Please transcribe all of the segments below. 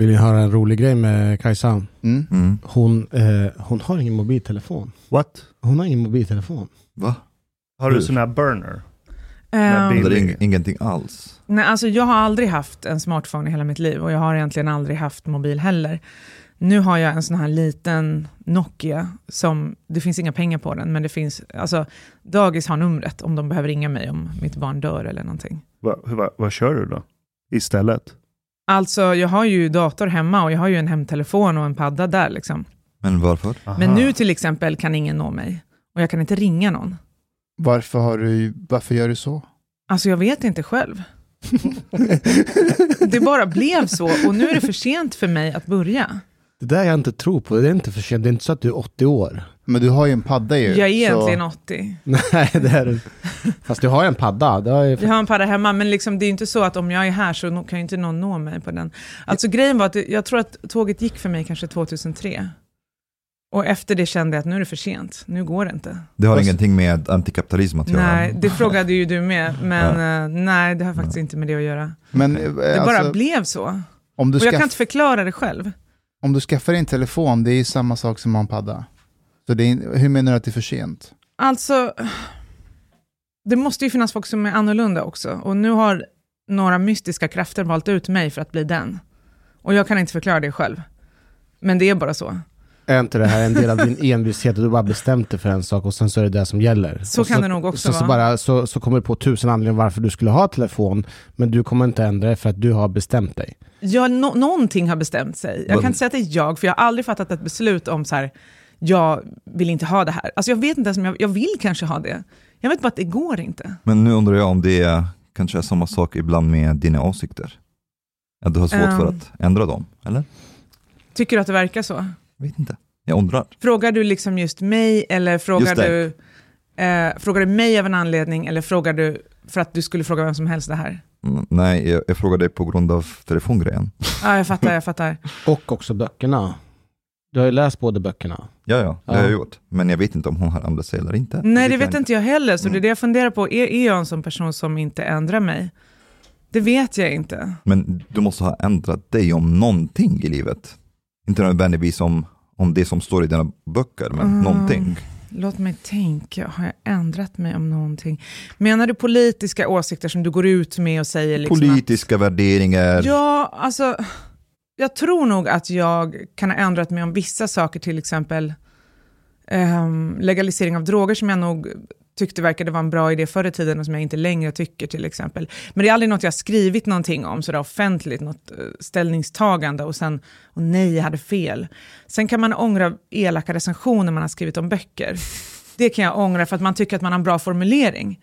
Vill ni höra en rolig grej med Kajsa? Mm. Hon, eh, hon har ingen mobiltelefon. What? Hon har ingen mobiltelefon. Va? Har du sån här burner? Bill- Det är ing- ingenting alls. nej, alltså jag har aldrig haft en smartphone i hela mitt liv och jag har egentligen aldrig haft mobil heller. Nu har jag en sån här liten Nokia som, det finns inga pengar på den, men det finns, alltså dagis har numret om de behöver ringa mig om mitt barn dör eller någonting. Va, hur- va, vad kör du då? Istället? Alltså jag har ju dator hemma och jag har ju en hemtelefon och en padda där liksom. Men varför? Men Aha. nu till exempel kan ingen nå mig och jag kan inte ringa någon. Varför, har du, varför gör du så? Alltså jag vet inte själv. det bara blev så och nu är det för sent för mig att börja. Det där jag inte tror på, det är inte för sent. Det är inte så att du är 80 år. Men du har ju en padda ju. Jag är så- egentligen 80. Nej, det är du. Fast du har ju en padda. Det har ju... Jag har en padda hemma, men liksom, det är inte så att om jag är här så kan ju inte någon nå mig på den. Alltså grejen var att jag tror att tåget gick för mig kanske 2003. Och efter det kände jag att nu är det för sent, nu går det inte. Det har Fast- ingenting med antikapitalism att göra. Nej, det frågade ju du med, men eh, nej, det har faktiskt inte med det att göra. Men eh, Det bara alltså, blev så. om, du Och jag skaff, kan inte förklara det själv. om du skaffar en telefon, det är ju samma sak som en padda. Så det är, hur menar du att det är för sent? Alltså, det måste ju finnas folk som är annorlunda också. Och nu har några mystiska krafter valt ut mig för att bli den. Och jag kan inte förklara det själv. Men det är bara så. Är inte det här en del av din envishet och du bara bestämt dig för en sak och sen så är det det som gäller? Så och kan det nog också så, så, vara. bara, så, så kommer du på tusen anledningar varför du skulle ha telefon, men du kommer inte ändra det för att du har bestämt dig. Ja, nå- någonting har bestämt sig. Jag kan inte säga att det är jag, för jag har aldrig fattat ett beslut om så här, jag vill inte ha det här. Alltså jag vet inte ens om jag, jag vill kanske ha det. Jag vet bara att det går inte. Men nu undrar jag om det är, kanske är samma sak ibland med dina åsikter? Att du har svårt för Ehm. att ändra dem, eller? Tycker du att det verkar så? Jag vet inte. Jag undrar. Frågar du liksom just mig eller frågar du, eh, frågar du mig av en anledning eller frågar du för att du skulle fråga vem som helst det här? Mm, Nej, jag, jag frågar dig på grund av telefongrejen. Ja, jag fattar, jag fattar. Och också böckerna. Du har ju läst båda böckerna. Ja, ja, det Ja. har jag gjort. Men jag vet inte om hon har ändrat sig eller inte. Nej, det kan vet jag inte jag heller, så det är Mm. det jag funderar på. Är, är jag en sån person som inte ändrar mig? Det vet jag inte. Men du måste ha ändrat dig om någonting i livet. Inte nödvändigtvis om, om det som står i dina böcker, men Mm. någonting. Låt mig tänka, har jag ändrat mig om någonting? Menar du politiska åsikter som du går ut med och säger liksom Politiska värderingar. att... Ja, alltså... Jag tror nog att jag kan ha ändrat mig om vissa saker, till exempel ehm, legalisering av droger som jag nog tyckte verkade vara en bra idé förr i tiden och som jag inte längre tycker till exempel. Men det är aldrig något jag har skrivit någonting om sådär offentligt, något eh, ställningstagande och sen, och nej, jag hade fel. Sen kan man ångra elaka recensioner man har skrivit om böcker. Det kan jag ångra för att man tycker att man har en bra formulering.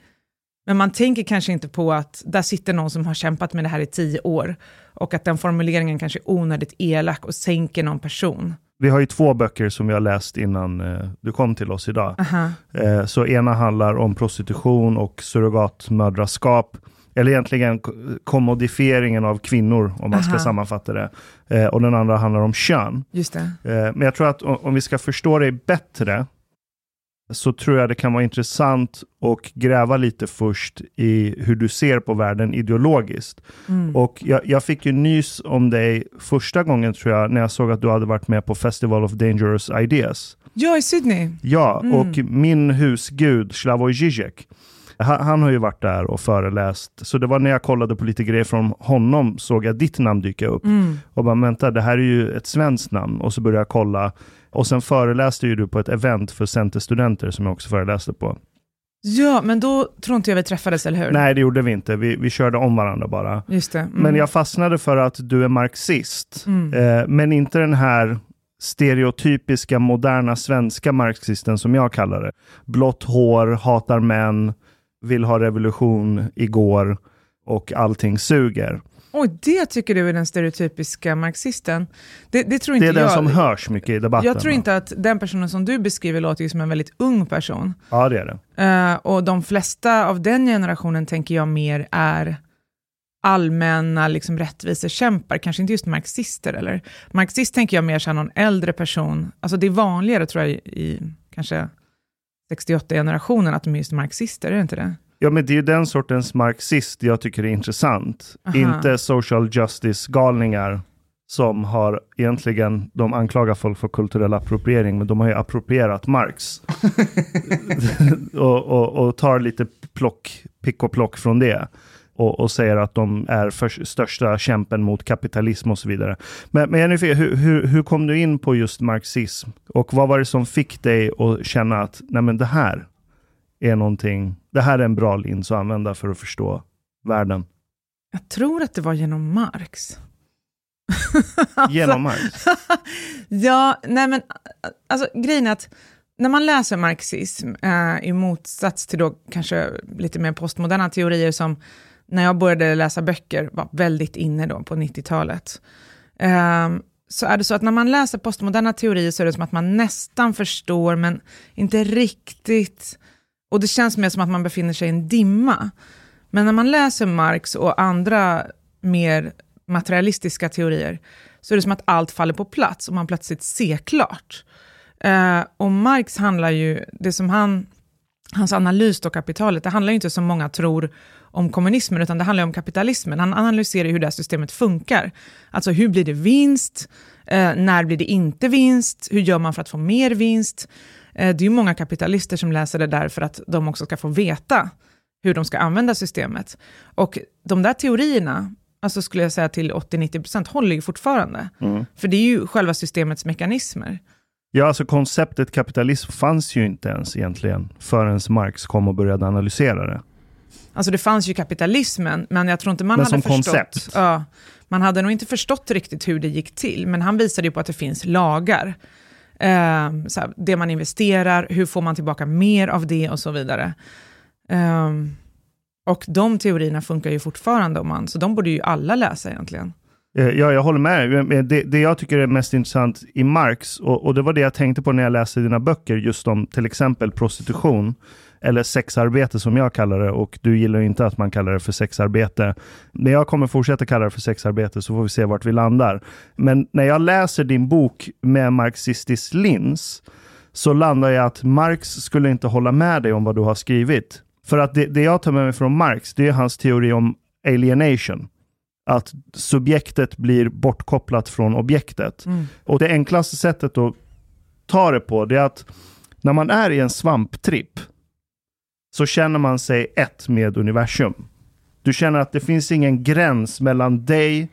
Men man tänker kanske inte på att där sitter någon som har kämpat med det här i tio år och att den formuleringen kanske är onödigt elak och sänker någon person. Vi har ju två böcker som vi har läst innan eh, du kom till oss idag. Aha. Eh, så ena handlar om prostitution och surrogatmödraskap. Eller egentligen kommodifieringen av kvinnor, om man ska Aha. sammanfatta det. Eh, och den andra handlar om kön. Just det. Eh, Men jag tror att om om vi ska förstå dig bättre så tror jag det kan vara intressant att gräva lite först i hur du ser på världen ideologiskt. Mm. Och jag, jag fick ju nys om dig första gången tror jag när jag såg att du hade varit med på Festival of Dangerous Ideas. Ja, i Sydney. Ja, Mm. och min husgud Slavoj Žižek, han, han har ju varit där och föreläst. Så det var när jag kollade på lite grejer från honom såg jag ditt namn dyka upp. Mm. Och bara, vänta, det här är ju ett svenskt namn. Och så började jag kolla. Och sen föreläste ju du på ett event för centerstudenter som jag också föreläste på. Ja, men då tror inte jag vi träffades, eller hur? Nej, det gjorde vi inte. Vi, vi körde om varandra bara. Just det. Mm. Men jag fastnade för att du är marxist. Mm. Eh, men inte den här stereotypiska moderna svenska marxisten som jag kallar det. Blått hår, hatar män, vill ha revolution igår och allting suger. Oj, det tycker du är den stereotypiska marxisten? Det, det tror inte Det är den jag. som hörs mycket i debatten. Jag tror inte att den personen som du beskriver låter ju som en väldigt ung person. Ja, det är det. Eh, och de flesta av den generationen tänker jag mer är allmänna liksom, rättvisekämpar, kanske inte just marxister. Eller? Marxist tänker jag mer som någon äldre person. Alltså det är vanligare tror jag i, i kanske 68-generationen att de är just marxister, är det inte det? Ja, men det är ju den sortens marxist jag tycker är intressant. Aha. Inte social justice-galningar som har egentligen, de anklagar folk för kulturell appropriering, men de har ju approprierat Marx. och, och, och tar lite plock, pick och plock från det. Och, och säger att de är för, största kämpen mot kapitalism och så vidare. Men, men nyfiken, hur, hur, hur kom du in på just marxism? Och vad var det som fick dig att känna att nej men det här är någonting, det här är en bra lins att använda för att förstå världen. Jag tror att det var genom Marx. Genom Marx. ja, nej men alltså grejen är att när man läser marxism, eh, i motsats till då kanske lite mer postmoderna teorier som när jag började läsa böcker var väldigt inne då på 90-talet, eh, så är det så att när man läser postmoderna teorier så är det som att man nästan förstår, men inte riktigt. Och det känns mer som att man befinner sig i en dimma. Men när man läser Marx och andra mer materialistiska teorier så är det som att allt faller på plats och man plötsligt ser klart. Eh, och Marx handlar ju, det som han, hans analys av kapitalet, det handlar ju inte som många tror om kommunismen, utan det handlar om kapitalismen. Han analyserar hur det här systemet funkar. Alltså hur blir det vinst? Eh, när blir det inte vinst? Hur gör man för att få mer vinst? Eh, det är ju många kapitalister som läser det där för att de också ska få veta hur de ska använda systemet. Och de där teorierna, alltså skulle jag säga till 80-90% håller ju fortfarande. Mm. För det är ju själva systemets mekanismer. Ja, alltså konceptet kapitalism fanns ju inte ens egentligen förrän Marx kom och började analysera det. Alltså det fanns ju kapitalismen, men jag tror inte man Men hade som förstått... koncept. Ja, man hade nog inte förstått riktigt hur det gick till, men han visade ju på att det finns lagar. Eh, så här, det man investerar, hur får man tillbaka mer av det och så vidare. Eh, och de teorierna funkar ju fortfarande, om man, så de borde ju alla läsa egentligen. Eh, ja, jag håller med. Det, det jag tycker är mest intressant i Marx, och, och det var det jag tänkte på när jag läste dina böcker, just om till exempel prostitution, eller sexarbete som jag kallar det, och du gillar inte att man kallar det för sexarbete. Men jag kommer fortsätta kalla det för sexarbete, så får vi se vart vi landar. Men när jag läser din bok med marxistisk lins, så landar jag att Marx skulle inte hålla med dig om vad du har skrivit. För att det, det jag tar med mig från Marx, det är hans teori om alienation. Att subjektet blir bortkopplat från objektet. Och det enklaste sättet att ta det på, det är att när man är i en svamptripp, så känner man sig ett med universum. Du känner att det finns ingen gräns mellan dig,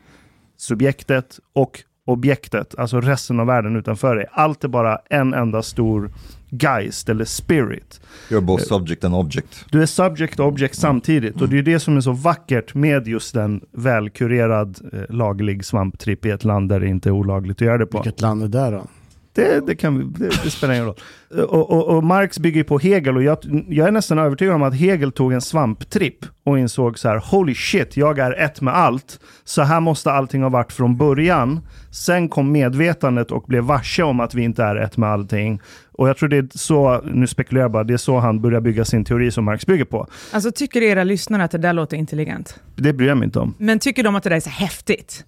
subjektet och objektet, alltså resten av världen utanför dig. Allt är bara en enda stor geist eller spirit. You're both subject and object. Du är subject och object samtidigt och det är det som är så vackert med just en välkurerad eh, laglig svamptripp i ett land där det inte är olagligt att göra det på. Vilket land är det då? Det, det, kan det, det spelar ingen roll. Och, och, och Marx bygger på Hegel och jag, jag är nästan övertygad om att Hegel tog en svamptripp och insåg så här, holy shit, jag är ett med allt. Så här måste allting ha varit från början. Sen kom medvetandet och blev varse om att vi inte är ett med allting. Och jag tror det är så, nu spekulerar jag bara, det är så han börjar bygga sin teori som Marx bygger på. Alltså tycker era lyssnare att det där låter intelligent? Det bryr jag mig inte om. Men tycker de att det där är så häftigt?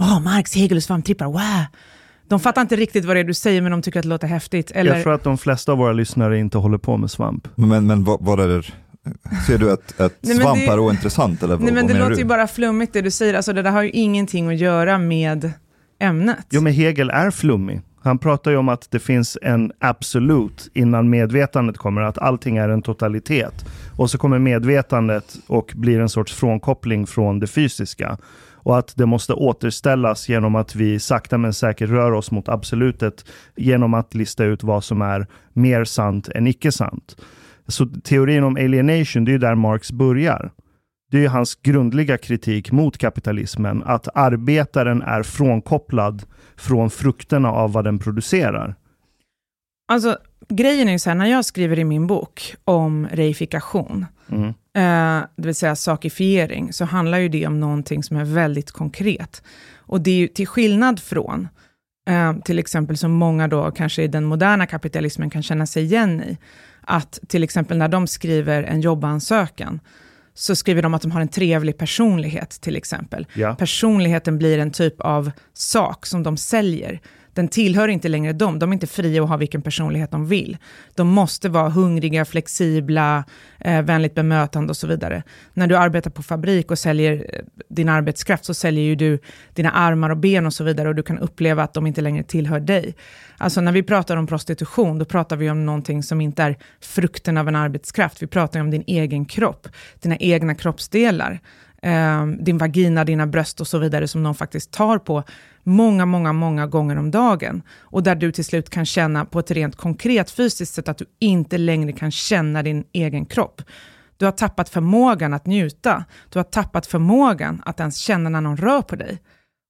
Åh, Marx, Hegel och svamptrippar, wow! De fattar inte riktigt vad det är du säger, men de tycker att det låter häftigt. Eller... Jag tror att de flesta av våra lyssnare inte håller på med svamp. Men, men vad, vad är det? Ser du att, att Nej, svamp det- är ointressant eller vad, Nej, men vad det låter du? ju bara flummigt det du säger. Alltså, det där har ju ingenting att göra med ämnet. Jo, men Hegel är flummig. Han pratar ju om att det finns en absolut innan medvetandet kommer, att allting är en totalitet. Och så kommer medvetandet och blir en sorts frånkoppling från det fysiska. Och att det måste återställas genom att vi sakta men säkert rör oss mot absolutet genom att lista ut vad som är mer sant än icke sant. Så teorin om alienation, det är där Marx börjar. Det är hans grundliga kritik mot kapitalismen, att arbetaren är frånkopplad från frukterna av vad den producerar. Alltså, grejen är ju så här, när jag skriver i min bok om reifikation, Mm. Eh, det vill säga sakifiering, så handlar ju det om någonting som är väldigt konkret. Och det är ju till skillnad från, eh, till exempel som många då kanske i den moderna kapitalismen kan känna sig igen i, att till exempel när de skriver en jobbansökan, så skriver de att de har en trevlig personlighet till exempel. Ja. Personligheten blir en typ av sak som de säljer. Den tillhör inte längre dem, de är inte fria att ha vilken personlighet de vill. De måste vara hungriga, flexibla, eh, vänligt bemötande och så vidare. När du arbetar på fabrik och säljer eh, din arbetskraft så säljer ju du dina armar och ben och så vidare och du kan uppleva att de inte längre tillhör dig. Alltså när vi pratar om prostitution, då pratar vi om någonting som inte är frukten av en arbetskraft. Vi pratar om din egen kropp, dina egna kroppsdelar eh, din vagina, dina bröst och så vidare som någon faktiskt tar på många, många, många gånger om dagen. Och där du till slut kan känna på ett rent konkret fysiskt sätt att du inte längre kan känna din egen kropp. Du har tappat förmågan att njuta. Du har tappat förmågan att ens känna när någon rör på dig.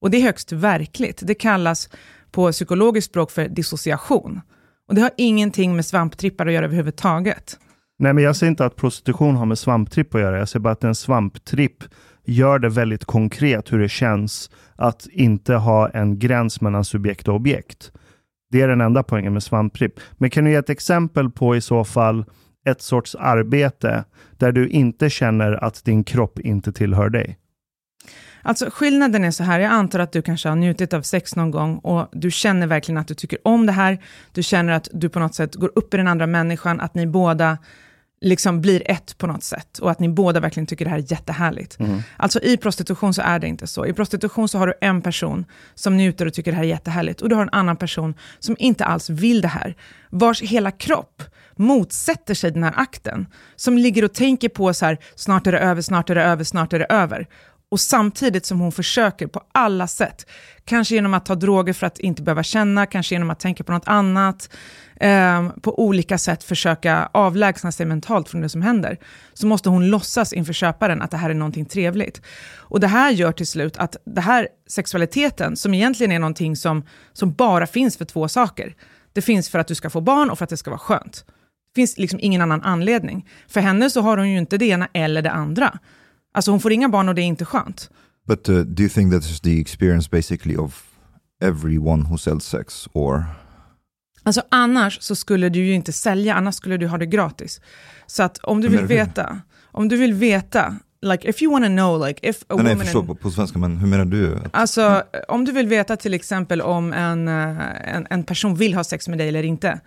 Och det är högst verkligt. Det kallas på psykologiskt språk för dissociation. Och det har ingenting med svamptrippar att göra överhuvudtaget. Nej, men jag säger inte att prostitution har med svamptripp att göra. Jag säger bara att en svamptripp gör det väldigt konkret hur det känns att inte ha en gräns mellan subjekt och objekt. Det är den enda poängen med svampripp. Men kan du ge ett exempel på i så fall ett sorts arbete där du inte känner att din kropp inte tillhör dig? Alltså skillnaden är så här, jag antar att du kanske har njutit av sex någon gång och du känner verkligen att du tycker om det här. Du känner att du på något sätt går upp i den andra människan, att ni båda liksom blir ett på något sätt och att ni båda verkligen tycker det här är jättehärligt. Alltså i prostitution så är det inte så. I prostitution så har du en person som njuter och tycker det här är jättehärligt och du har en annan person som inte alls vill det här, vars hela kropp motsätter sig den här akten, som ligger och tänker på så här, snart är det över, snart är det över, snart är det över. Och samtidigt som hon försöker på alla sätt, kanske genom att ta droger för att inte behöva känna, kanske genom att tänka på något annat, eh, på olika sätt försöka avlägsna sig mentalt från det som händer, så måste hon låtsas inför köparen att det här är någonting trevligt. Och det här gör till slut att det här sexualiteten, som egentligen är någonting som, som bara finns för två saker, det finns för att du ska få barn och för att det ska vara skönt. Det finns liksom ingen annan anledning. För henne så har hon ju inte det ena eller det andra. Alltså hon får inga barn och det är inte skönt. But uh, do you think that is the experience basically of everyone who sells sex or Alltså annars så skulle du ju inte sälja, annars skulle du ha det gratis. Så att om du vill veta, om du vill veta, like if you wanna know like if a Nej, nej, jag woman... förstår på, på svenska, men hur menar du? Att, Alltså om du vill veta till exempel om en, eh, en, en person vill ha sex med dig eller inte,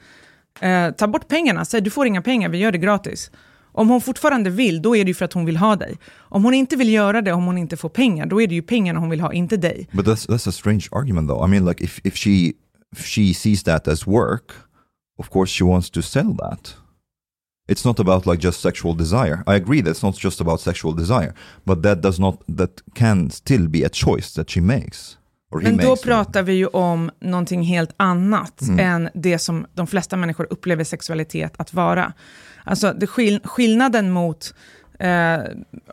eh, ta bort pengarna, säg du får inga pengar, vi gör det gratis. Om hon fortfarande vill, då är det ju för att hon vill ha dig. Om hon inte vill göra det, om hon inte får pengar, då är det ju pengarna hon vill ha, inte dig. But that's that's a strange argument, though. I mean, like if if she if she sees that as work, of course she wants to sell that. It's not about like just sexual desire. I agree that it's not just about sexual desire, but that does not that can still be a choice that she makes Men då pratar vi ju om någonting helt annat Mm. än det som de flesta människor upplever sexualitet att vara. Alltså det skill skillnaden mot eh,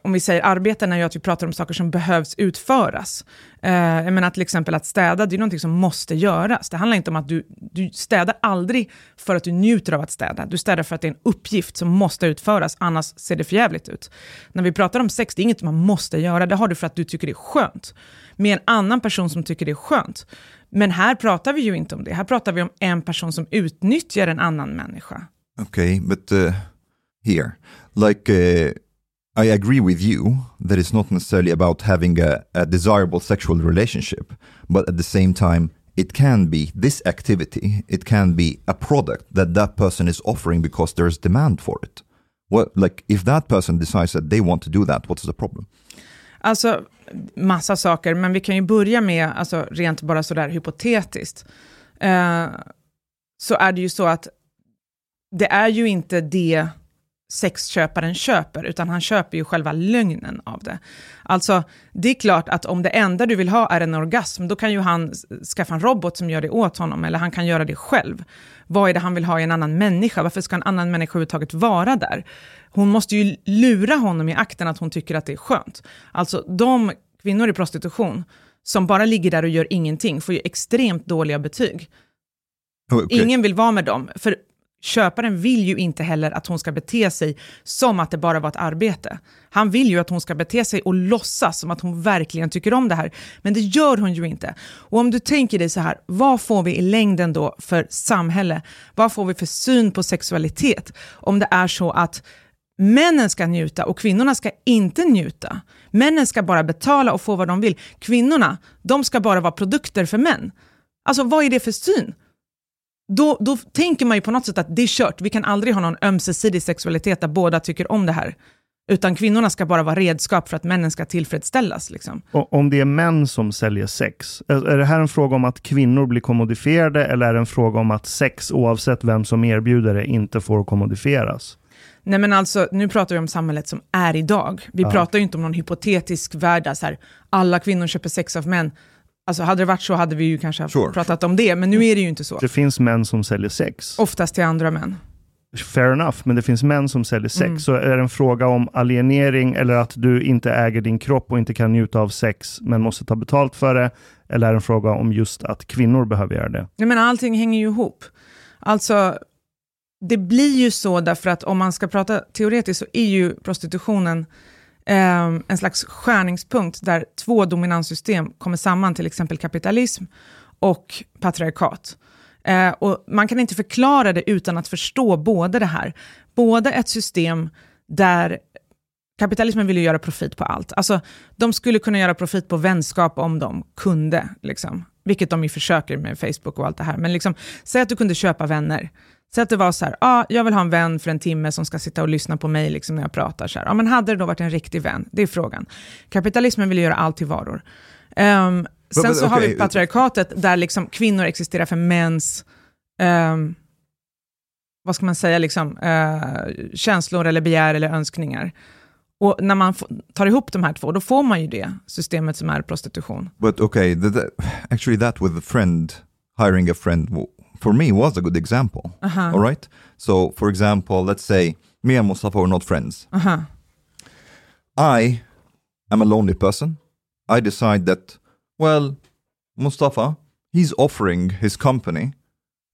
om vi säger arbeten är ju att vi pratar om saker som behövs utföras. Eh, jag menar till exempel att städa, det är någonting som måste göras. Det handlar inte om att du, du städar aldrig för att du njuter av att städa. Du städar för att det är en uppgift som måste utföras, annars ser det förjävligt ut. När vi pratar om sex, det är inget man måste göra, det har du för att du tycker det är skönt. Med en annan person som tycker det är skönt. Men här pratar vi ju inte om det. Här pratar vi om en person som utnyttjar en annan människa. Okay, but uh, here, like, uh, I agree with you that it's not necessarily about having a, a desirable sexual relationship, but at the same time, it can be this activity, it can be a product that that person is offering because there's demand for it. What, like, if that person decides that they want to do that, what's the problem? Alltså, massa saker, men vi kan ju börja med, alltså rent bara sådär hypotetiskt, eh, så är det ju så att det är ju inte det sexköparen köper, utan han köper ju själva lögnen av det. Alltså, det är klart att om det enda du vill ha är en orgasm, då kan ju han skaffa en robot som gör det åt honom, eller han kan göra det själv. Vad är det han vill ha i en annan människa? Varför ska en annan människa överhuvudtaget vara där? Hon måste ju lura honom i akten att hon tycker att det är skönt. Alltså, de kvinnor i prostitution som bara ligger där och gör ingenting får ju extremt dåliga betyg. Okay. Ingen vill vara med dem, för köparen vill ju inte heller att hon ska bete sig som att det bara var ett arbete. Han vill ju att hon ska bete sig och låtsas som att hon verkligen tycker om det här. Men det gör hon ju inte. Och om du tänker dig så här, vad får vi i längden då för samhälle? Vad får vi för syn på sexualitet? Om det är så att männen ska njuta och kvinnorna ska inte njuta. Männen ska bara betala och få vad de vill. Kvinnorna, de ska bara vara produkter för män. Alltså vad är det för syn? Då, då tänker man ju på något sätt att det är kört. Vi kan aldrig ha någon ömsesidig sexualitet där båda tycker om det här. Utan kvinnorna ska bara vara redskap för att männen ska tillfredsställas. Liksom. Och om det är män som säljer sex, är det här en fråga om att kvinnor blir kommodifierade eller är det en fråga om att sex, oavsett vem som erbjuder det, inte får kommodifieras? Nej men alltså, nu pratar vi om samhället som är idag. Vi ja. pratar ju inte om någon hypotetisk värld där så här, alla kvinnor köper sex av män. Alltså hade det varit så hade vi ju kanske sure. pratat om det, men nu är det ju inte så. Det finns män som säljer sex. Oftast till andra män. Fair enough, men det finns män som säljer sex. Mm. Så är det en fråga om alienering eller att du inte äger din kropp och inte kan njuta av sex, men måste ta betalt för det? Eller är det en fråga om just att kvinnor behöver göra det? Nej, men allting hänger ju ihop. Alltså, det blir ju så därför att om man ska prata teoretiskt så är ju prostitutionen Ehm, en slags skärningspunkt där två dominanssystem kommer samman, till exempel kapitalism och patriarkat. Eh, och man kan inte förklara det utan att förstå både det här. Både ett system där kapitalismen vill ju göra profit på allt. Alltså, de skulle kunna göra profit på vänskap om de kunde, liksom. vilket de ju försöker med Facebook och allt det här. Men liksom, säg att du kunde köpa vänner. Så att det var så här, ah, jag vill ha en vän för en timme som ska sitta och lyssna på mig liksom, när jag pratar. Så här. Ah, men hade det då varit en riktig vän? Det är frågan. Kapitalismen vill göra allt till varor. Um, sen but, but, så okay. har vi patriarkatet där liksom kvinnor existerar för mäns, um, vad ska man säga, liksom, uh, känslor eller begär eller önskningar. Och när man tar ihop de här två, då får man ju det systemet som är prostitution. But okay, the, the, actually that with a friend, hiring a friend for me was a good example. Uh-huh. All right. So, for example, let's say me and Mustafa were not friends. Uh-huh. I am a lonely person. I decide that, well, Mustafa, he's offering his company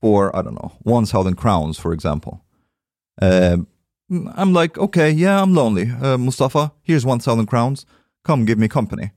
for, I don't know, 1,000 crowns, for example. Uh, I'm like, okay, yeah, I'm lonely. Uh, Mustafa, here's 1,000 crowns. Come give me company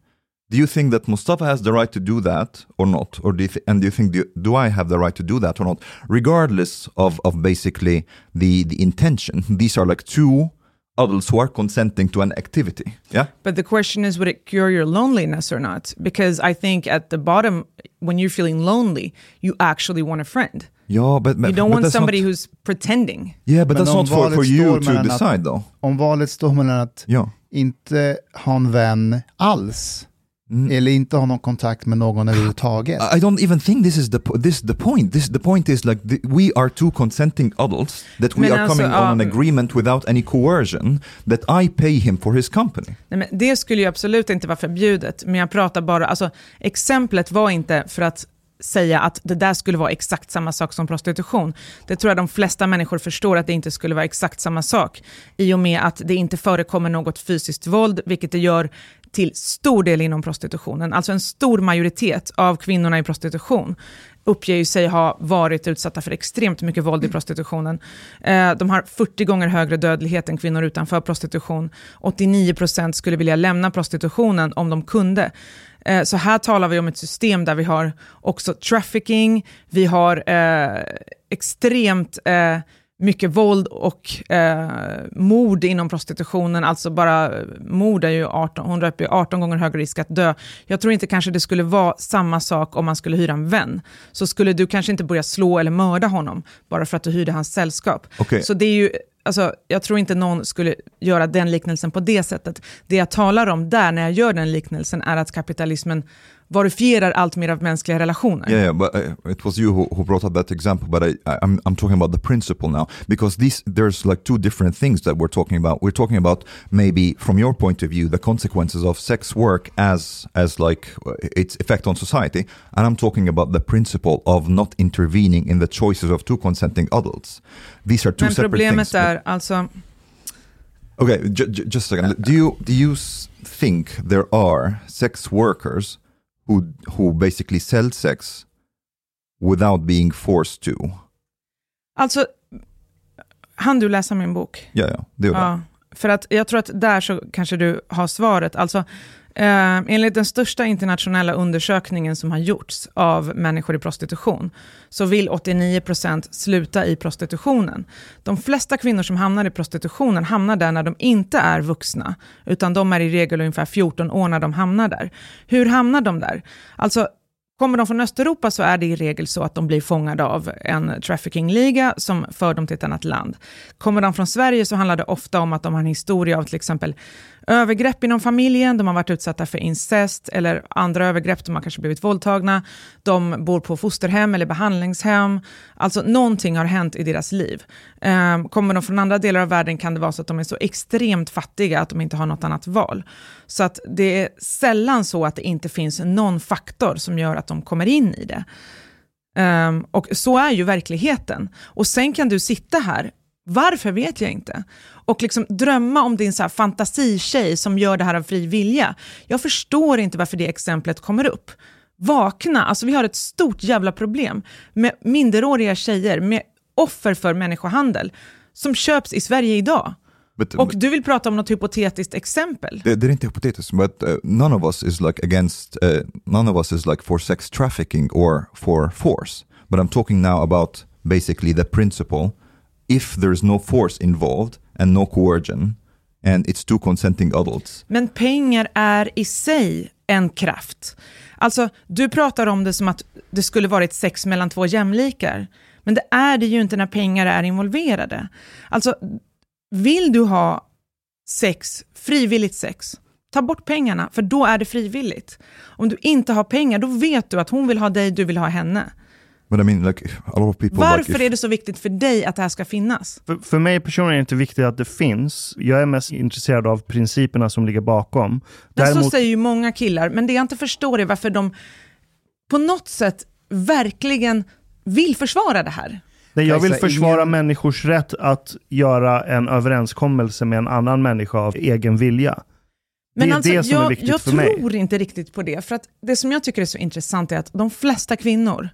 do you think that Mustafa has the right to do that or not? Or do you th- and do you think do, do, I have the right to do that or not? Regardless of, of basically the, the intention, these are like two adults who are consenting to an activity. Yeah. But the question is, would it cure your loneliness or not? Because I think at the bottom, when you're feeling lonely, you actually want a friend. Ja, but, you don't want somebody not... who's pretending. Yeah, but that's not for, for you to decide though. Om valet står mellan att ja. inte ha en vän alls Mm. Eller inte ha någon kontakt med någon överhuvudtaget. I don't even think this is the, this the point. This, the point is like the, we are two consenting adults that we Men are alltså, coming on an agreement without any coercion that I pay him for his company. Nej, men det skulle ju absolut inte vara förbjudet, men jag pratar bara, alltså exemplet var inte för att säga att det där skulle vara exakt samma sak som prostitution. Det tror jag de flesta människor förstår att det inte skulle vara exakt samma sak. I och med att det inte förekommer något fysiskt våld, vilket det gör till stor del inom prostitutionen. Alltså en stor majoritet av kvinnorna i prostitution uppger ju sig ha varit utsatta för extremt mycket våld i prostitutionen. Eh, de har 40 gånger högre dödlighet än kvinnor utanför prostitution. 89% skulle vilja lämna prostitutionen om de kunde. Eh, så här talar vi om ett system där vi har också trafficking, vi har eh, extremt eh, mycket våld och eh, mord inom prostitutionen, alltså bara mord är ju 18, hon löper 18 gånger högre risk att dö. Jag tror inte kanske det skulle vara samma sak om man skulle hyra en vän. Så skulle du kanske inte börja slå eller mörda honom bara för att du hyrde hans sällskap. Okay. Så det är ju, alltså, jag tror inte någon skulle göra den liknelsen på det sättet. Det jag talar om där, när jag gör den liknelsen, är att kapitalismen verifierar allt mer av mänskliga relationer. Yeah, yeah but uh, it was you who, who brought up that example, but I, I, I'm, I'm talking about the principle now because these there's like two different things that we're talking about. We're talking about maybe from your point of view the consequences of sex work as as like uh, its effect on society, and I'm talking about the principle of not intervening in the choices of two consenting adults. These are two Men separate things. är alltså... Okay, just a second. Do you do you think there are sex workers who who basically sell sex without being forced to. Alltså, han du läsa min bok? Ja, ja, det gjorde ja, För att jag tror att där så kanske du har svaret. Alltså, eh, enligt den största internationella undersökningen som har gjorts av människor i prostitution, så vill 89% sluta i prostitutionen. De flesta kvinnor som hamnar i prostitutionen hamnar där när de inte är vuxna, utan de är i regel ungefär 14 år när de hamnar där. Hur hamnar de där? Alltså, Kommer de från Östeuropa så är det i regel så att de blir fångade av en traffickingliga som för dem till ett annat land. Kommer de från Sverige så handlar det ofta om att de har en historia av till exempel övergrepp inom familjen, de har varit utsatta för incest eller andra övergrepp, de har kanske blivit våldtagna, de bor på fosterhem eller behandlingshem. Alltså någonting har hänt i deras liv. Ehm, kommer de från andra delar av världen kan det vara så att de är så extremt fattiga att de inte har något annat val. Så att det är sällan så att det inte finns någon faktor som gör att de kommer in i det. Um, och så är ju verkligheten. Och sen kan du sitta här varför vet jag inte. Och liksom drömma om din så här fantasitjej som gör det här av fri vilja. Jag förstår inte varför det exemplet kommer upp. Vakna, alltså vi har ett stort jävla problem med minderåriga tjejer, med offer för människohandel, som köps i Sverige idag. But, och du vill prata om något hypotetiskt exempel? Det, det är inte hypotetiskt, but uh, none of us is like against, uh, none of us is like for sex trafficking or for force. But I'm talking now about basically the principle if there's no force involved and no coercion and it's two consenting adults. Men pengar är i sig en kraft. Alltså, du pratar om det som att det skulle varit sex mellan två jämlikar. Men det är det ju inte när pengar är involverade. Alltså, vill du ha sex, frivilligt sex, ta bort pengarna, för då är det frivilligt. Om du inte har pengar, då vet du att hon vill ha dig, du vill ha henne. But I mean, like, a lot of people, Varför like if... är det så viktigt för dig att det här ska finnas? För, för mig personligen är det inte viktigt att det finns. Jag är mest intresserad av principerna som ligger bakom. Men Däremot... så säger ju många killar, men det jag inte förstår är varför de på något sätt verkligen vill försvara det här. Nej, jag vill försvara ingen... människors rätt att göra en överenskommelse med en annan människa av egen vilja. Men det är alltså, det som jag, är viktigt för mig. Jag tror inte riktigt på det. För att det som jag tycker är så intressant är att de flesta kvinnor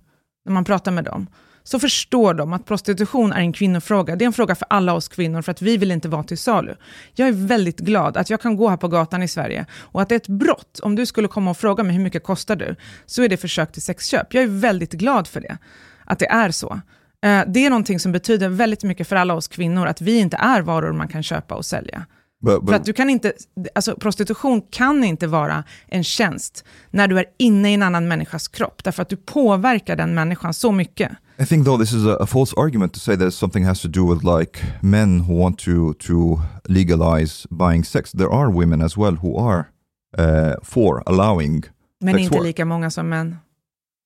när man pratar med dem, så förstår de att prostitution är en kvinnofråga. Det är en fråga för alla oss kvinnor, för att vi vill inte vara till salu. Jag är väldigt glad att jag kan gå här på gatan i Sverige och att det är ett brott. Om du skulle komma och fråga mig hur mycket kostar du, så är det försök till sexköp. Jag är väldigt glad för det, att det är så. Eh, det är någonting som betyder väldigt mycket för alla oss kvinnor, att vi inte är varor man kan köpa och sälja. But, but, För att du kan inte, alltså prostitution kan inte vara en tjänst när du är inne i en annan människas kropp, därför att du påverkar den människan så mycket. I think though this is a, a false argument to say that something has to do with like men who want to, to legalize buying sex. There are women as well who are uh, for allowing Men sex inte work. lika många som män.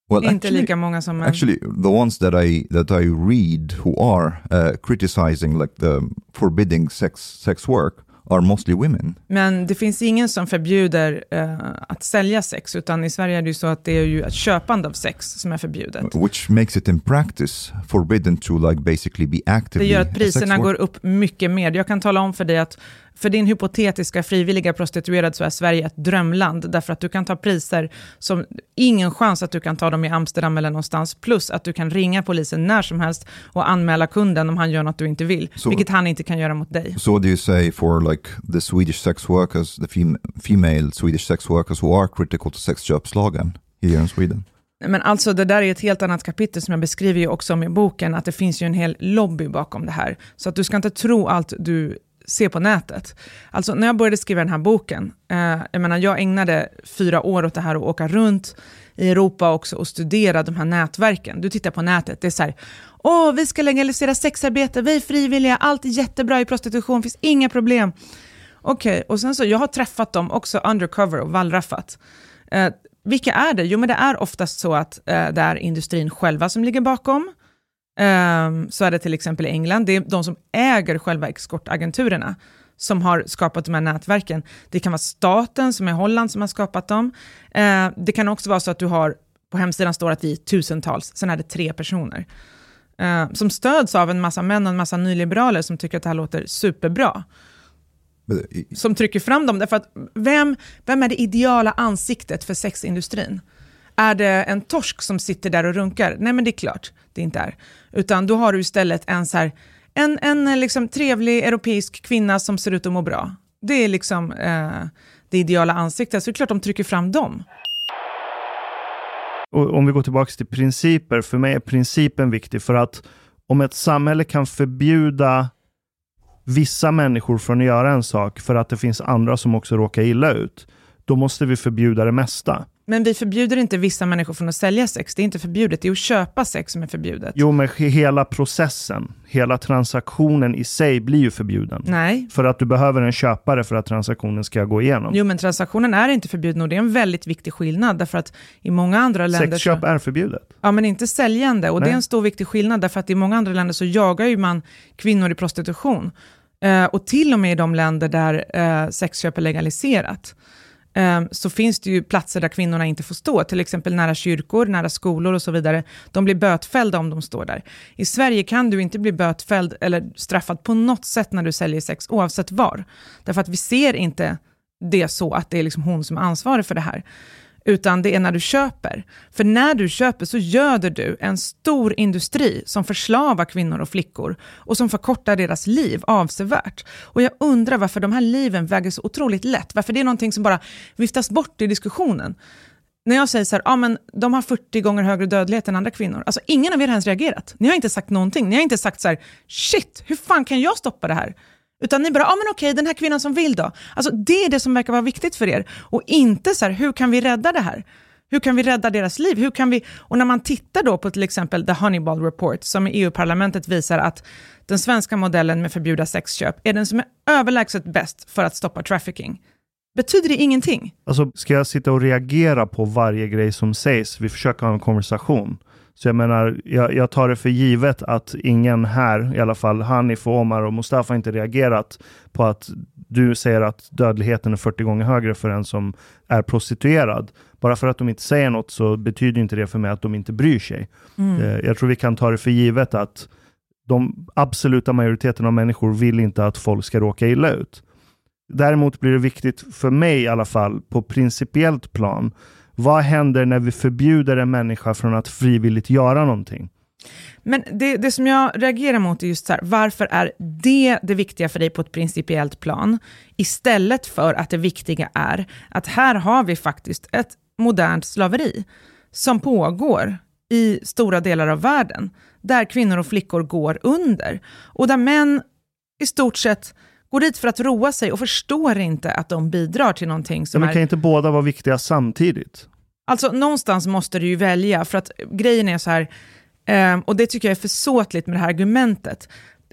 Well, inte actually, lika många som män. Actually, the ones that I that I read who are uh, criticizing like the forbidding sex sex work are mostly women. Men det finns ingen som förbjuder uh, att sälja sex, utan i Sverige är det ju så att det är ju ett köpande av sex som är förbjudet. Which makes it in practice forbidden to like basically be actively Det gör att priserna går upp mycket mer. Jag kan tala om för dig att för din hypotetiska frivilliga prostituerad så är Sverige ett drömland, därför att du kan ta priser som ingen chans att du kan ta dem i Amsterdam eller någonstans, plus att du kan ringa polisen när som helst och anmäla kunden om han gör något du inte vill, so, vilket han inte kan göra mot dig. So what do you say for like the Swedish sex workers, the fem female Swedish sex workers who are critical to sexköpslagen here in Sweden? Men alltså det där är ett helt annat kapitel som jag beskriver ju också om i boken, att det finns ju en hel lobby bakom det här. Så att du ska inte tro allt du se på nätet. Alltså när jag började skriva den här boken, eh, jag menar jag ägnade fyra år åt det här och åka runt i Europa också och studera de här nätverken. Du tittar på nätet, det är så här, åh vi ska legalisera sexarbete, vi är frivilliga, allt är jättebra i prostitution, finns inga problem. Okej, okay, och sen så, jag har träffat dem också undercover och wallraffat. Eh, vilka är det? Jo men det är oftast så att eh, det är industrin själva som ligger bakom. Um, så är det till exempel i England, det är de som äger själva exportagenturerna som har skapat de här nätverken. Det kan vara staten som är Holland som har skapat dem. Uh, det kan också vara så att du har, på hemsidan står att vi är tusentals, sen är det tre personer. Uh, som stöds av en massa män och en massa nyliberaler som tycker att det här låter superbra. Som trycker fram dem, därför att vem, vem är det ideala ansiktet för sexindustrin? Är det en torsk som sitter där och runkar? Nej, men det är klart det inte är. Utan då har du istället en, så här, en, en eh, liksom trevlig europeisk kvinna som ser ut att må bra. Det är liksom eh, det ideala ansiktet, så det är klart de trycker fram dem. Och om vi går tillbaka till principer, för mig är principen viktig för att om ett samhälle kan förbjuda vissa människor från att göra en sak för att det finns andra som också råkar illa ut, då måste vi förbjuda det mesta. Men vi förbjuder inte vissa människor från att sälja sex. Det är inte förbjudet. Det är att köpa sex som är förbjudet. Jo, men hela processen, hela transaktionen i sig blir ju förbjuden. Nej. För att du behöver en köpare för att transaktionen ska gå igenom. Jo, men transaktionen är inte förbjuden och det är en väldigt viktig skillnad. Därför att i många andra länder... Sexköp är förbjudet. Ja, men inte säljande. Och Nej. det är en stor viktig skillnad. Därför att i många andra länder så jagar ju man kvinnor i prostitution. Uh, och till och med i de länder där uh, sexköp är legaliserat. Ehm, så finns det ju platser där kvinnorna inte får stå, till exempel nära kyrkor, nära skolor och så vidare. De blir bötfällda om de står där. I Sverige kan du inte bli bötfälld eller straffad på något sätt när du säljer sex, oavsett var. Därför att vi ser inte det så att det är liksom hon som är ansvarig för det här utan det är när du köper. För när du köper så göder du en stor industri som förslavar kvinnor och flickor och som förkortar deras liv avsevärt. Och jag undrar varför de här liven väger så otroligt lätt, varför det är någonting som bara viftas bort i diskussionen. När jag säger så här, ja men de har 40 gånger högre dödlighet än andra kvinnor. Alltså ingen av er har ens reagerat. Ni har inte sagt någonting. Ni har inte sagt så här, shit, hur fan kan jag stoppa det här? Utan ni bara, ja ah, men okej, den här kvinnan som vill då. Alltså det är det som verkar vara viktigt för er. Och inte så här, hur kan vi rädda det här? Hur kan vi rädda deras liv? Hur kan vi... Och när man tittar då på till exempel The Honeyball Report, som i EU-parlamentet visar att den svenska modellen med förbjuda sexköp är den som är överlägset bäst för att stoppa trafficking. Betyder det ingenting? Alltså, ska jag sitta och reagera på varje grej som sägs? Vi försöker ha en konversation. Så jag menar, jag, jag, tar det för givet att ingen här, i alla fall Hanif, Omar och Mustafa inte reagerat på att du säger att dödligheten är 40 gånger högre för en som är prostituerad. Bara för att de inte säger något så betyder inte det för mig att de inte bryr sig. Mm. Eh, jag tror vi kan ta det för givet att de absoluta majoriteten av människor vill inte att folk ska råka illa ut. Däremot blir det viktigt för mig i alla fall på principiellt plan vad händer när vi förbjuder en människa från att frivilligt göra någonting? Men det, det som jag reagerar mot är just så här, varför är det det viktiga för dig på ett principiellt plan? Istället för att det viktiga är att här har vi faktiskt ett modernt slaveri som pågår i stora delar av världen, där kvinnor och flickor går under. Och där män i stort sett går dit för att roa sig och förstår inte att de bidrar till någonting som men är... kan inte båda vara viktiga samtidigt? Alltså någonstans måste du ju välja, för att grejen är så här, eh, och det tycker jag är försåtligt med det här argumentet.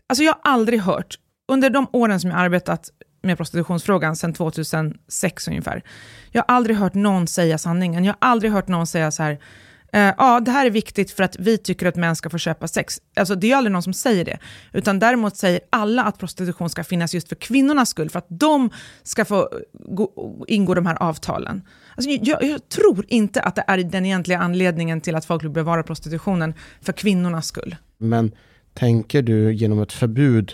Alltså jag har aldrig hört, under de åren som jag arbetat med prostitutionsfrågan, sedan 2006 ungefär, jag har aldrig hört någon säga sanningen. Jag har aldrig hört någon säga så här, Eh, ja, det här är viktigt för att vi tycker att män ska få köpa sex. Alltså, det är aldrig någon som säger det. Utan däremot säger alla att prostitution ska finnas just för kvinnornas skull, för att de ska få gå, ingå de här avtalen. Alltså, jag, jag, tror inte att det är den egentliga anledningen till att folk vill bevara prostitutionen för kvinnornas skull. Men tänker du genom ett förbud,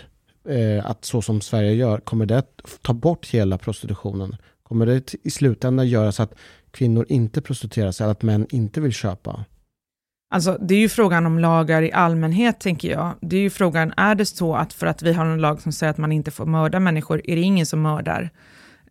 eh, att så som Sverige gör, kommer det att ta bort hela prostitutionen? Kommer det i slutändan göra så att kvinnor inte prostituerar sig, eller att män inte vill köpa? Alltså, det är ju frågan om lagar i allmänhet, tänker jag. Det är ju frågan, är det så att för att vi har en lag som säger att man inte får mörda människor, är det ingen som mördar?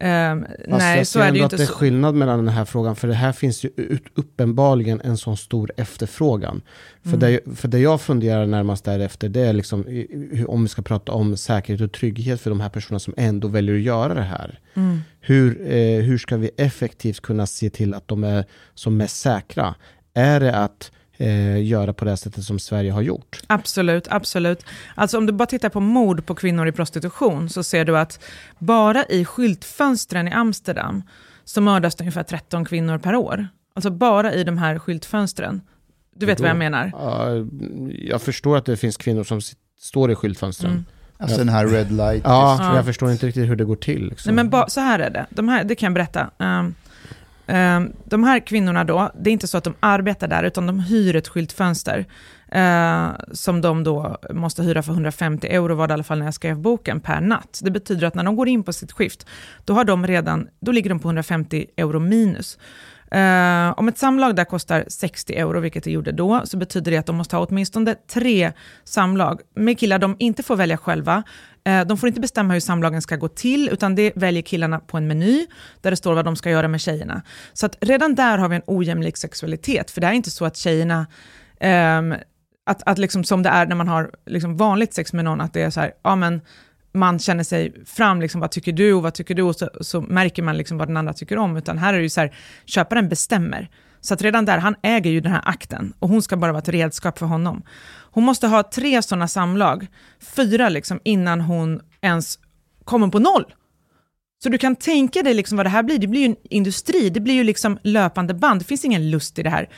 Um, nej, jag så är det ju inte. det är skillnad mellan den här frågan, för det här finns ju uppenbarligen en sån stor efterfrågan. Mm. För, det, för det jag funderar närmast därefter, det är liksom, om vi ska prata om säkerhet och trygghet för de här personerna som ändå väljer att göra det här. Mm. Hur, eh, hur ska vi effektivt kunna se till att de är som mest säkra? Är det att eh, göra på det sättet som Sverige har gjort. Absolut, absolut. Alltså om du bara tittar på mord på kvinnor i prostitution så ser du att bara i skyltfönstren i Amsterdam så mördas det ungefär 13 kvinnor per år. Alltså bara i de här skyltfönstren. Du vet Då, vad jag menar? Uh, jag förstår att det finns kvinnor som står i skyltfönstren. Mm. Alltså den här red light. Ja, ja, jag förstår inte riktigt hur det går till. Liksom. Nej, men så här är det. De här, det kan jag berätta. Um, Ehm, de här kvinnorna då, det är inte så att de arbetar där, utan de hyr ett skyltfönster. eh, som de då måste hyra för 150 euro var det i alla fall när jag skrev boken, per natt. Det betyder att när de går in på sitt skift, då, har de redan, då ligger de på 150 euro minus. Uh, om ett samlag där kostar 60 euro, vilket det gjorde då, så betyder det att de måste ha åtminstone tre samlag med killar de inte får välja själva. Uh, de får inte bestämma hur samlagen ska gå till, utan det väljer killarna på en meny, där det står vad de ska göra med tjejerna. Så att redan där har vi en ojämlik sexualitet, för det är inte så att tjejerna um, att, att liksom som det är när man har liksom vanligt sex med någon, att det är så här, ja men man känner sig fram, liksom, vad tycker du och vad tycker du, och så, så märker man liksom vad den andra tycker om, utan här är det ju så här, köparen bestämmer. Så att redan där, han äger ju den här akten och hon ska bara vara ett redskap för honom. Hon måste ha tre sådana samlag, fyra liksom, innan hon ens kommer på noll. Så du kan tänka dig liksom vad det här blir, det blir ju en industri, det blir ju liksom löpande band, det finns ingen lust i det här.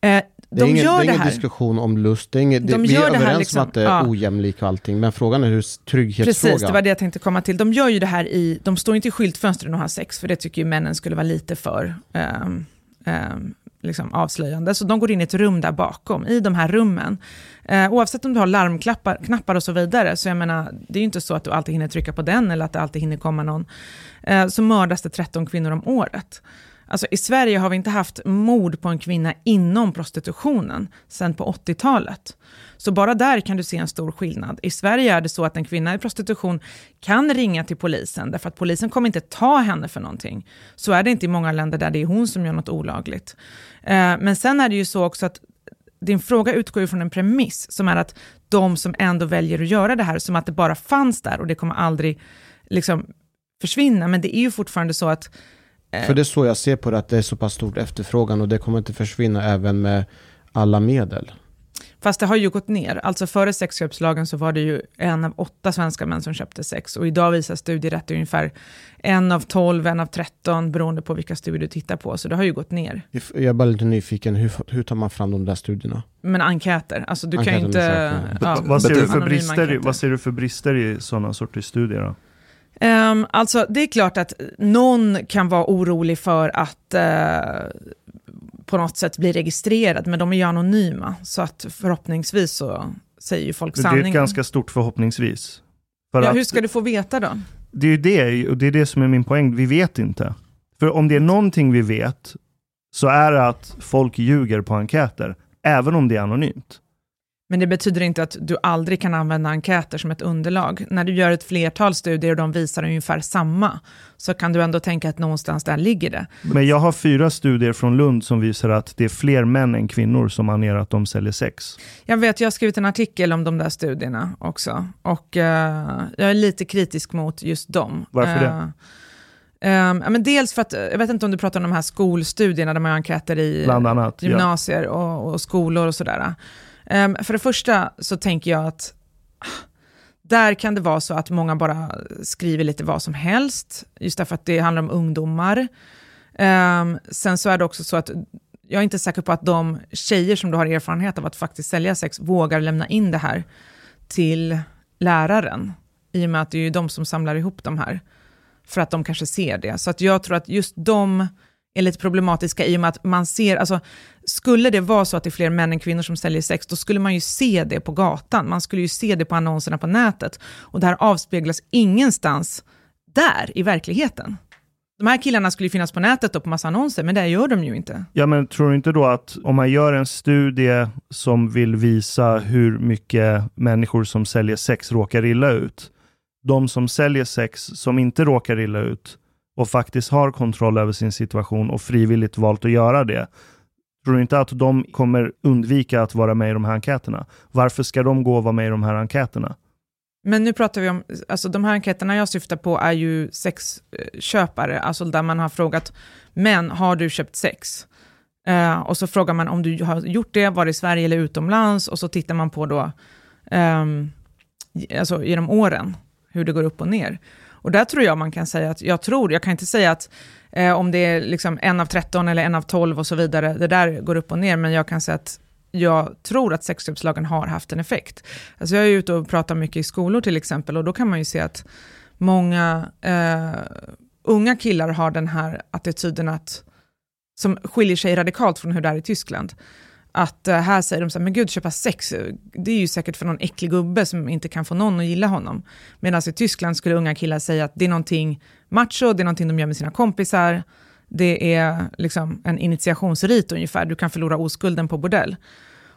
Eh, det är, de ingen, det är ingen diskussion om lust, det är ingen, de vi är överens liksom, om att det är ja. ojämlik och allting, men frågan är hur trygghetsfråga. Precis, det var det jag tänkte komma till. De gör ju det här i, de står inte i skyltfönstren och har sex, för det tycker ju männen skulle vara lite för um, um, liksom avslöjande. Så de går in i ett rum där bakom, i de här rummen. Uh, oavsett om du har larmknappar knappar och så vidare, så jag menar, det är ju inte så att du alltid hinner trycka på den, eller att det alltid hinner komma någon. Uh, så mördas det 13 kvinnor om året. Alltså, I Sverige har vi inte haft mord på en kvinna inom prostitutionen sedan på 80-talet. Så bara där kan du se en stor skillnad. I Sverige är det så att en kvinna i prostitution kan ringa till polisen, därför att polisen kommer inte ta henne för någonting. Så är det inte i många länder där det är hon som gör något olagligt. Eh, men sen är det ju så också att din fråga utgår ju från en premiss, som är att de som ändå väljer att göra det här, som att det bara fanns där och det kommer aldrig liksom försvinna. Men det är ju fortfarande så att för det är så jag ser på det, att det är så pass stort efterfrågan och det kommer inte försvinna även med alla medel. Fast det har ju gått ner. Alltså före sexköpslagen så var det ju en av åtta svenska män som köpte sex. Och idag visar studier att det är ungefär en av tolv, en av tretton, beroende på vilka studier du tittar på. Så det har ju gått ner. Jag är bara lite nyfiken, hur, hur tar man fram de där studierna? Men enkäter. Alltså du enkäter kan ju inte... Ja, vad, ser du för brister, vad ser du för brister i sådana sorters studier då? Um, alltså det är klart att någon kan vara orolig för att uh, på något sätt bli registrerad, men de är ju anonyma, så att förhoppningsvis så säger ju folk sanningen. Det är ett ganska stort förhoppningsvis. För ja, hur ska du få veta då? Det är ju det, och det är det som är min poäng, vi vet inte. För om det är någonting vi vet, så är det att folk ljuger på enkäter, även om det är anonymt. Men det betyder inte att du aldrig kan använda enkäter som ett underlag. När du gör ett flertal studier och de visar ungefär samma, så kan du ändå tänka att någonstans där ligger det. Men jag har fyra studier från Lund som visar att det är fler män än kvinnor som anger att de säljer sex. Jag vet, jag har skrivit en artikel om de där studierna också. Och uh, jag är lite kritisk mot just dem. Varför det? Um, men dels för att, jag vet inte om du pratar om de här skolstudierna där man gör enkäter i annat, gymnasier ja. och, och, skolor och sådär. Um, för det första så tänker jag att där kan det vara så att många bara skriver lite vad som helst, just därför att det handlar om ungdomar. Um, sen så är det också så att jag är inte säker på att de tjejer som du har erfarenhet av att faktiskt sälja sex vågar lämna in det här till läraren, i och med att det är ju de som samlar ihop de här, för att de kanske ser det. Så att jag tror att just de är lite problematiska i och med att man ser, alltså skulle det vara så att det är fler män än kvinnor som säljer sex, då skulle man ju se det på gatan, man skulle ju se det på annonserna på nätet, och det här avspeglas ingenstans där i verkligheten. De här killarna skulle ju finnas på nätet och på massa annonser, men det gör de ju inte. Ja, men tror du inte då att om man gör en studie som vill visa hur mycket människor som säljer sex råkar illa ut, de som säljer sex som inte råkar illa ut och faktiskt har kontroll över sin situation och frivilligt valt att göra det, tror du inte att de kommer undvika att vara med i de här enkäterna? Varför ska de gå och vara med i de här enkäterna? Men nu pratar vi om, alltså de här enkäterna jag syftar på är ju sexköpare, alltså där man har frågat, män, har du köpt sex? Uh, och så frågar man om du har gjort det, var det i Sverige eller utomlands, och så tittar man på då, um, alltså genom åren, hur det går upp och ner. Och där tror jag man kan säga att, jag tror, jag kan inte säga att eh, om det är liksom en av 13 eller en av 12 och så vidare, det där går upp och ner, men jag kan säga att jag tror att sexköpslagen har haft en effekt. Alltså jag är ute och pratar mycket i skolor till exempel och då kan man ju se att många eh, unga killar har den här attityden att, som skiljer sig radikalt från hur det är i Tyskland. Att eh, här säger de så här, men gud köpa sex, det är ju säkert för någon äcklig gubbe som inte kan få någon att gilla honom. Medan i Tyskland skulle unga killar säga att det är någonting macho, det är någonting de gör med sina kompisar, det är liksom en initiationsrit ungefär, du kan förlora oskulden på bordell.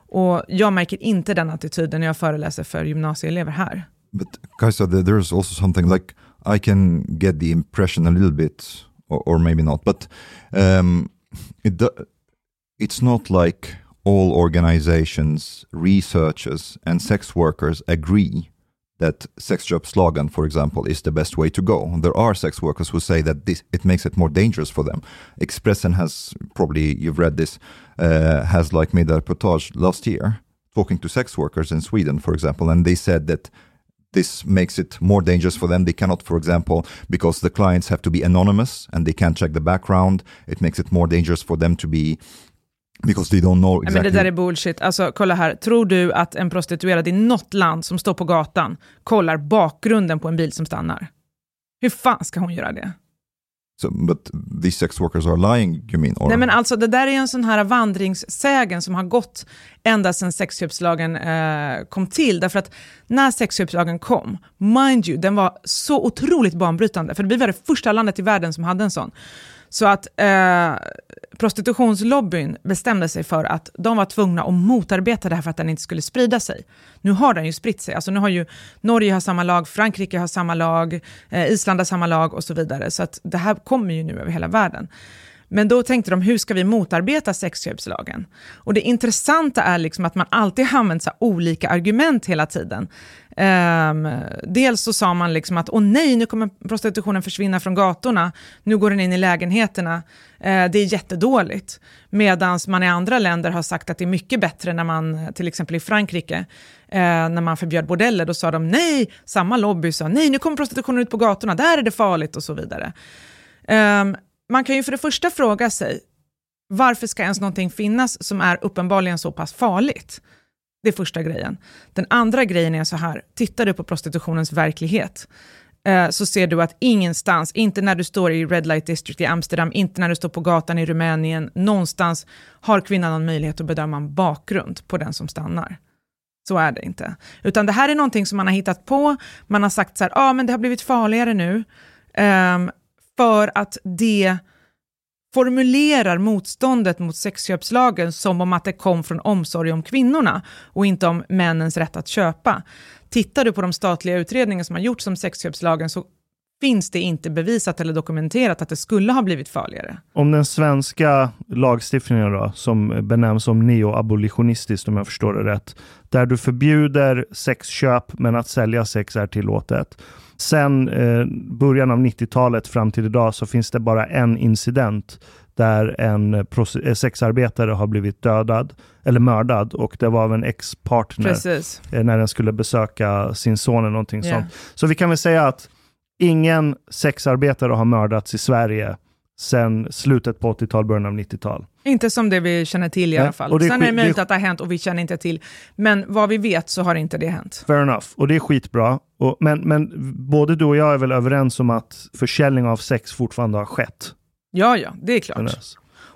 Och jag märker inte den attityden när jag föreläser för gymnasieelever här. But Kajsa, there's also something like I can get the impression a little bit, or, or maybe not, but um, it it's not like all organizations, researchers and sex workers agree that sex job slogan, for example, is the best way to go. There are sex workers who say that this, it makes it more dangerous for them. Expressen has, probably you've read this, uh, has like made a reportage last year talking to sex workers in Sweden, for example, and they said that this makes it more dangerous for them. They cannot, for example, because the clients have to be anonymous and they can't check the background, it makes it more dangerous for them to be Because they don't know exactly. Men det där är bullshit. Alltså, kolla här. Tror du att en prostituerad i något land som står på gatan kollar bakgrunden på en bil som stannar? Hur fan ska hon göra det? So, but these sex workers are lying, you mean? Or? Nej, men alltså det där är en sån här vandringssägen som har gått ända sedan sexköpslagen eh, kom till. Därför att när sexköpslagen kom, mind you, den var så otroligt banbrytande. För vi var det första landet i världen som hade en sån. Så att eh, prostitutionslobbyn bestämde sig för att de var tvungna att motarbeta det här för att den inte skulle sprida sig. Nu har den ju spritt sig. Alltså nu har ju Norge har samma lag, Frankrike har samma lag, eh, Island har samma lag och så vidare. Så att det här kommer ju nu över hela världen. Men då tänkte de, hur ska vi motarbeta sexköpslagen? Och det intressanta är liksom att man alltid har använt så olika argument hela tiden. Um, dels så sa man liksom att, åh nej, nu kommer prostitutionen försvinna från gatorna, nu går den in i lägenheterna, uh, det är jättedåligt. Medan man i andra länder har sagt att det är mycket bättre när man, till exempel i Frankrike, uh, när man förbjöd bordeller, då sa de nej, samma lobby sa nej, nu kommer prostitutionen ut på gatorna, där är det farligt och så vidare. Um, man kan ju för det första fråga sig, varför ska ens någonting finnas som är uppenbarligen så pass farligt? Det är första grejen. Den andra grejen är så här, tittar du på prostitutionens verklighet, eh, så ser du att ingenstans, inte när du står i Red Light District i Amsterdam, inte när du står på gatan i Rumänien, någonstans har kvinnan någon möjlighet att bedöma en bakgrund på den som stannar. Så är det inte. Utan det här är någonting som man har hittat på, man har sagt så här, ja ah, men det har blivit farligare nu, um, för att det formulerar motståndet mot sexköpslagen som om att det kom från omsorg om kvinnorna och inte om männens rätt att köpa. Tittar du på de statliga utredningar som har gjorts om sexköpslagen så finns det inte bevisat eller dokumenterat att det skulle ha blivit farligare. Om den svenska lagstiftningen då, som benämns som neoabolitionistiskt om jag förstår det rätt, där du förbjuder sexköp men att sälja sex är tillåtet. Sen eh, början av 90-talet fram till idag så finns det bara en incident där en eh, sexarbetare har blivit dödad eller mördad och det var av en ex-partner eh, när den skulle besöka sin son eller någonting yeah. sånt. Så vi kan väl säga att ingen sexarbetare har mördats i Sverige sen slutet på 80-tal, början av 90-tal. Inte som det vi känner till i alla fall. Och det Sen är det möjligt det... att det har hänt och vi känner inte till. Men vad vi vet så har inte det hänt. Fair enough. Och det är skitbra. Och, men, men både du och jag är väl överens om att försäljning av sex fortfarande har skett? Ja, ja, det är klart.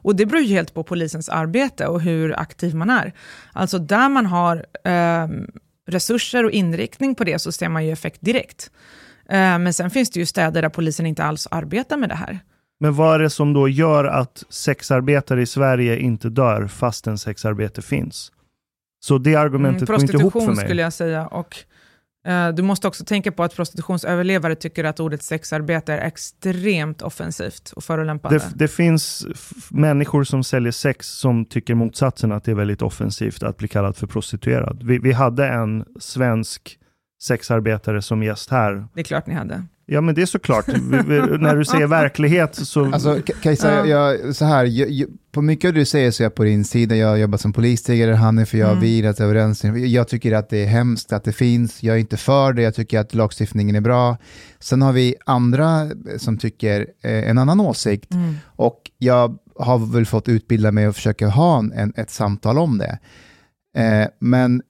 Och det beror ju helt på polisens arbete och hur aktiv man är. Alltså där man har eh, resurser och inriktning på det så ser man ju effekt direkt. Eh, men sen finns det ju städer där polisen inte alls arbetar med det här. Men vad är det som då gör att sexarbetare i Sverige inte dör fastän sexarbete finns? Så det argumentet mm, går inte ihop för mig. Prostitution skulle jag säga. Och, uh, du måste också tänka på att prostitutionsöverlevare tycker att ordet sexarbete är extremt offensivt och förolämpande. Det, det finns människor som säljer sex som tycker motsatsen, att det är väldigt offensivt att bli kallad för prostituerad. Vi, vi hade en svensk sexarbetare som gäst här. Det är klart ni hade. Ja, men det är såklart. när du säger verklighet så... Alltså, Kajsa, jag, så här, jag, jag, på mycket av det du säger så är jag på din sida. Jag jobbar som polis tidigare, Hanif, för jag och mm. vi är överens. Jag tycker att det är hemskt att det finns. Jag är inte för det. Jag tycker att lagstiftningen är bra. Sen har vi andra som tycker eh, en annan åsikt. Mm. Och jag har väl fått utbilda mig och försöka ha en, ett samtal om det. Eh, men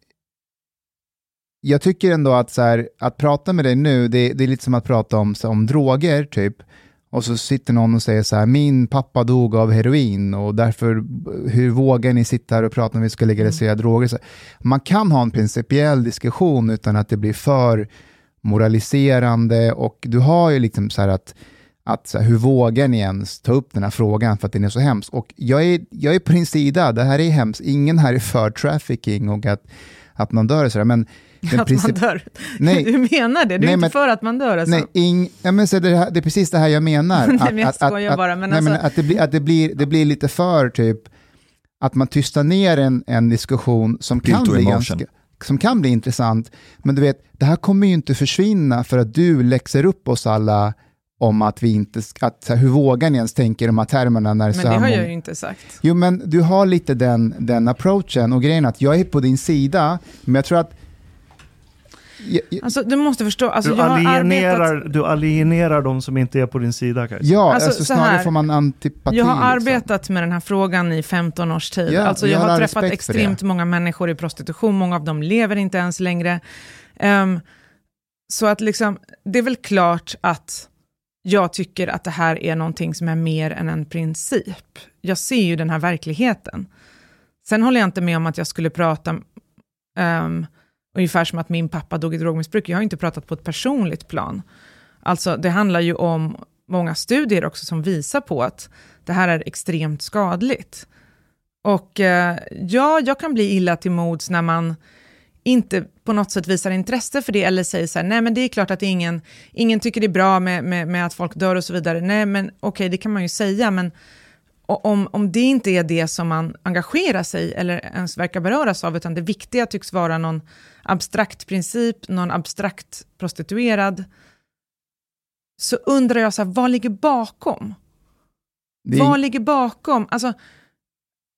jag tycker ändå att, så här, att prata med dig nu, det, det, är lite som att prata om, så, om droger, typ. Och så sitter någon och säger så här, min pappa dog av heroin och därför, hur vågar ni sitta här och prata om vi ska legalisera mm. droger? Så, man kan ha en principiell diskussion utan att det blir för moraliserande och du har ju liksom så här att, att så här, hur vågar ni ens ta upp den här frågan för att den är så hemsk? Och jag är, jag är på din sida, det här är hemskt, ingen här är för trafficking och att, att man dör och sådär, men att man dör? Nej. Du menar det? Du nej, är inte för att man dör alltså? Nej, ing, ja, men så det, här, det är precis det här jag menar. nej, men jag skojar bara. Men nej, alltså... men att, det, blir, att det, blir, det blir lite för typ, att man tystar ner en, en diskussion som kan, bli ganska, som kan bli intressant. Men du vet, det här kommer ju inte försvinna för att du läxer upp oss alla om att vi inte, att hur vågar ni ens tänka i de här termerna? När men det har jag ju inte sagt. Jo, men du har lite den, den approachen och grejen att jag är på din sida, men jag tror att Alltså, du måste förstå, alltså, du, alienerar, arbetat... du alienerar de som inte är på din sida Kajsa. Ja, alltså, alltså snarare här, får man antipati. Jag har liksom. arbetat med den här frågan i 15 års tid. Ja, alltså, jag, har träffat extremt många människor i prostitution, många av dem lever inte ens längre. Um, så att liksom, det är väl klart att jag tycker att det här är någonting som är mer än en princip. Jag ser ju den här verkligheten. Sen håller jag inte med om att jag skulle prata um, Ungefär som att min pappa dog i drogmissbruk. Jag har inte pratat på ett personligt plan. Alltså det handlar ju om många studier också som visar på att det här är extremt skadligt. Och eh, ja, jag kan bli illa till mods när man inte på något sätt visar intresse för det eller säger så här, nej men det är klart att ingen, ingen tycker det är bra med, med, med att folk dör och så vidare. Nej men okej, okay, det kan man ju säga, men om, om det inte är det som man engagerar sig eller ens verkar beröras av, utan det viktiga tycks vara någon abstrakt princip, någon abstrakt prostituerad, så undrar jag, så här, vad ligger bakom? Det... Vad ligger bakom? Alltså,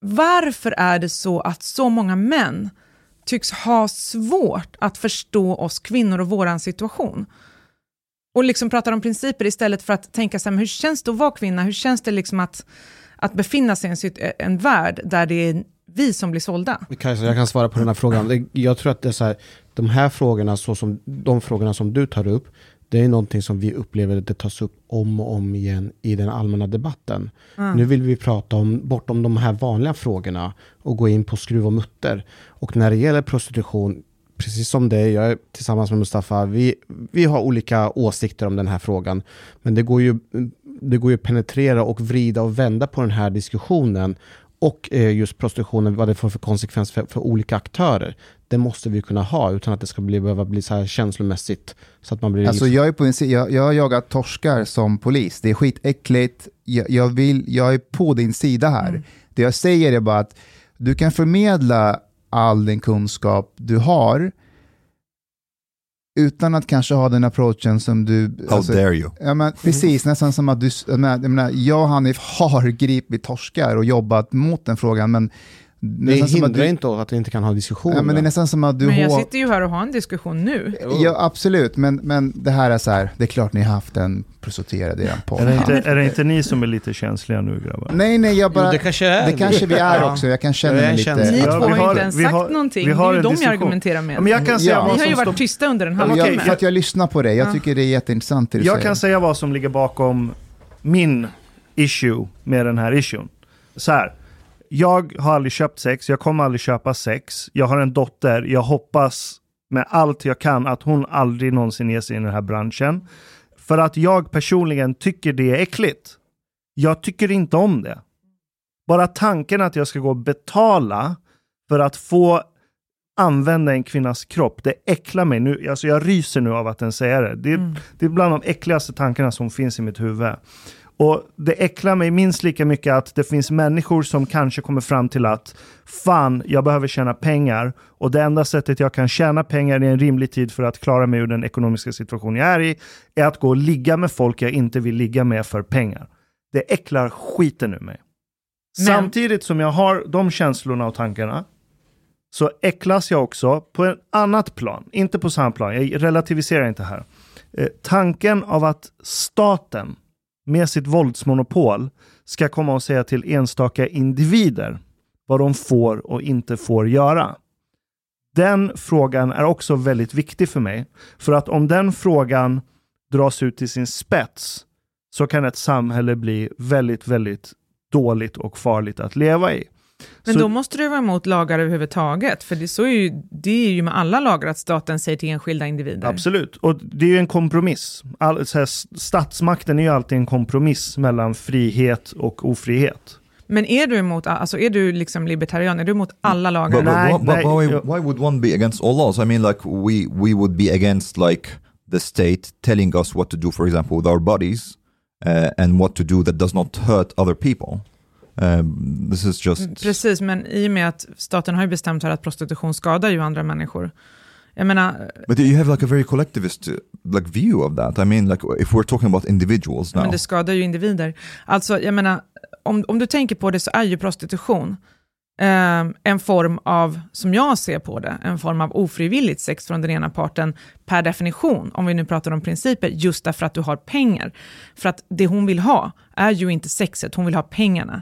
varför är det så att så många män tycks ha svårt att förstå oss kvinnor och vår situation? Och liksom pratar om principer istället för att tänka så här, hur känns det att vara kvinna? Hur känns det liksom att, att befinna sig i en, en värld där det är vi som blir sålda. Kajsa, jag kan svara på den här frågan. Jag tror att det är så här, de här frågorna, så som, de frågorna som du tar upp, det är någonting som vi upplever att det tas upp om och om igen i den allmänna debatten. Mm. Nu vill vi prata om, bortom de här vanliga frågorna och gå in på skruv och mutter. Och när det gäller prostitution, precis som dig, jag är tillsammans med Mustafa, vi, vi har olika åsikter om den här frågan. Men det går ju det går ju att penetrera och vrida och vända på den här diskussionen och eh, just prostitutionen, vad det får för konsekvens för, för, olika aktörer. Det måste vi kunna ha utan att det ska bli, behöva bli så här känslomässigt. Så att man blir alltså, liksom... jag, är på en, jag, jag har jagat torskar som polis, det är skitäckligt, jag, jag, vill, jag är på din sida här. Mm. Det jag säger är bara att du kan förmedla all den kunskap du har, utan att kanske ha den approachen som du... How alltså, dare you? Ja, men, precis, nästan som att du... Jag, menar, jag och Hanif har gripit torskar och jobbat mot den frågan, men Det nästan som att hindrar du, inte att vi inte kan ha diskussioner. ja, men det är nästan som att du Men jag sitter ju här och har en diskussion nu. Ja, absolut, men, men det här är så här, det är klart ni har haft en prostituerad i er podd. Är det, inte, är det inte ni som är lite känsliga nu grabbar? Nej, nej, jag bara... Jo, det kanske är det kanske vi är också, jag kan känna Jag mig. Ni lite... Ja, två har ju inte ens vi sagt har- någonting. vi Det är ju en de jag argumenterar med. Ja, men jag kan säga Ja. vad Ni har som ju varit tysta under en men halvtimme. okej, Jag, för att jag lyssnar på dig, jag Ja. tycker det är jätteintressant det du Jag säger. kan säga vad som ligger bakom min issue med den här issuen. Så här. Jag har aldrig köpt sex, jag kommer aldrig köpa sex. Jag har en dotter, jag hoppas med allt jag kan att hon aldrig någonsin ger sig in i den här branschen. För att jag personligen tycker det är äckligt. Jag tycker inte om det. Bara tanken att jag ska gå och betala för att få använda en kvinnas kropp, det äcklar mig. Nu, alltså jag ryser nu av att den säger det. Det, Mm. det är bland de äckligaste tankarna som finns i mitt huvud. Och det äcklar mig minst lika mycket att det finns människor som kanske kommer fram till att fan, jag behöver tjäna pengar och det enda sättet jag kan tjäna pengar i en rimlig tid för att klara mig ur den ekonomiska situation jag är i är att gå och ligga med folk jag inte vill ligga med för pengar. Det äcklar skiten ur mig. Men- Samtidigt som jag har de känslorna och tankarna så äcklas jag också på ett annat plan, inte på samma plan, jag relativiserar inte här. Eh, tanken av att staten med sitt våldsmonopol ska komma och säga till enstaka individer vad de får och inte får göra. Den frågan är också väldigt viktig för mig. För att om den frågan dras ut till sin spets så kan ett samhälle bli väldigt, väldigt dåligt och farligt att leva i. Men Så- då måste du vara emot lagar överhuvudtaget, för det, så är ju, det är ju med alla lagar att staten säger till enskilda individer. Absolut, och det är ju en kompromiss. All, så här, statsmakten är ju alltid en kompromiss mellan frihet och ofrihet. Men är du emot, alltså är du liksom libertarian, är du emot alla lagar? But, but, but nej, why, why would one be against all laws? I mean, like we we would be against like the state telling us what to do, for example, with our bodies, uh, and what to do that does not hurt other people. Um, this is just Precis, men i och med att staten har ju bestämt här att prostitution skadar ju andra människor. Jag menar, But you have like a very collectivist uh, like view of that. I mean, like if we're talking about individuals now. men det skadar ju individer. Alltså, jag menar, om, om du tänker på det så är ju prostitution eh, Ehm, en form av, som jag ser på det, en form av ofrivilligt sex från den ena parten per definition, om vi nu pratar om principer, just därför att du har pengar. För att det hon vill ha är ju inte sexet, hon vill ha pengarna.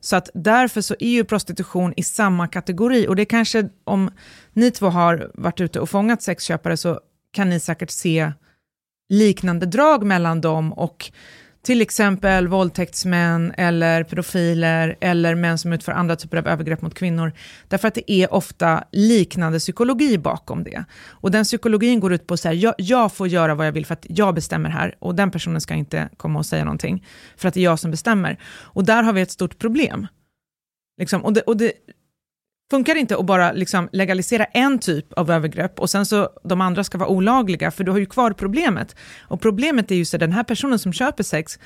Så att därför så är ju prostitution i samma kategori, och det kanske, om ni två har varit ute och fångat sexköpare så kan ni säkert se liknande drag mellan dem och till exempel våldtäktsmän eller pedofiler eller män som utför andra typer av övergrepp mot kvinnor. Därför att det är ofta liknande psykologi bakom det. Och den psykologin går ut på att jag, jag får göra vad jag vill för att jag bestämmer här och den personen ska inte komma och säga någonting för att det är jag som bestämmer. Och där har vi ett stort problem. Liksom, och det, och det funkar det inte att bara liksom legalisera en typ av övergrepp och sen så de andra ska vara olagliga, för du har ju kvar problemet. Och problemet är ju så att den här personen som köper sex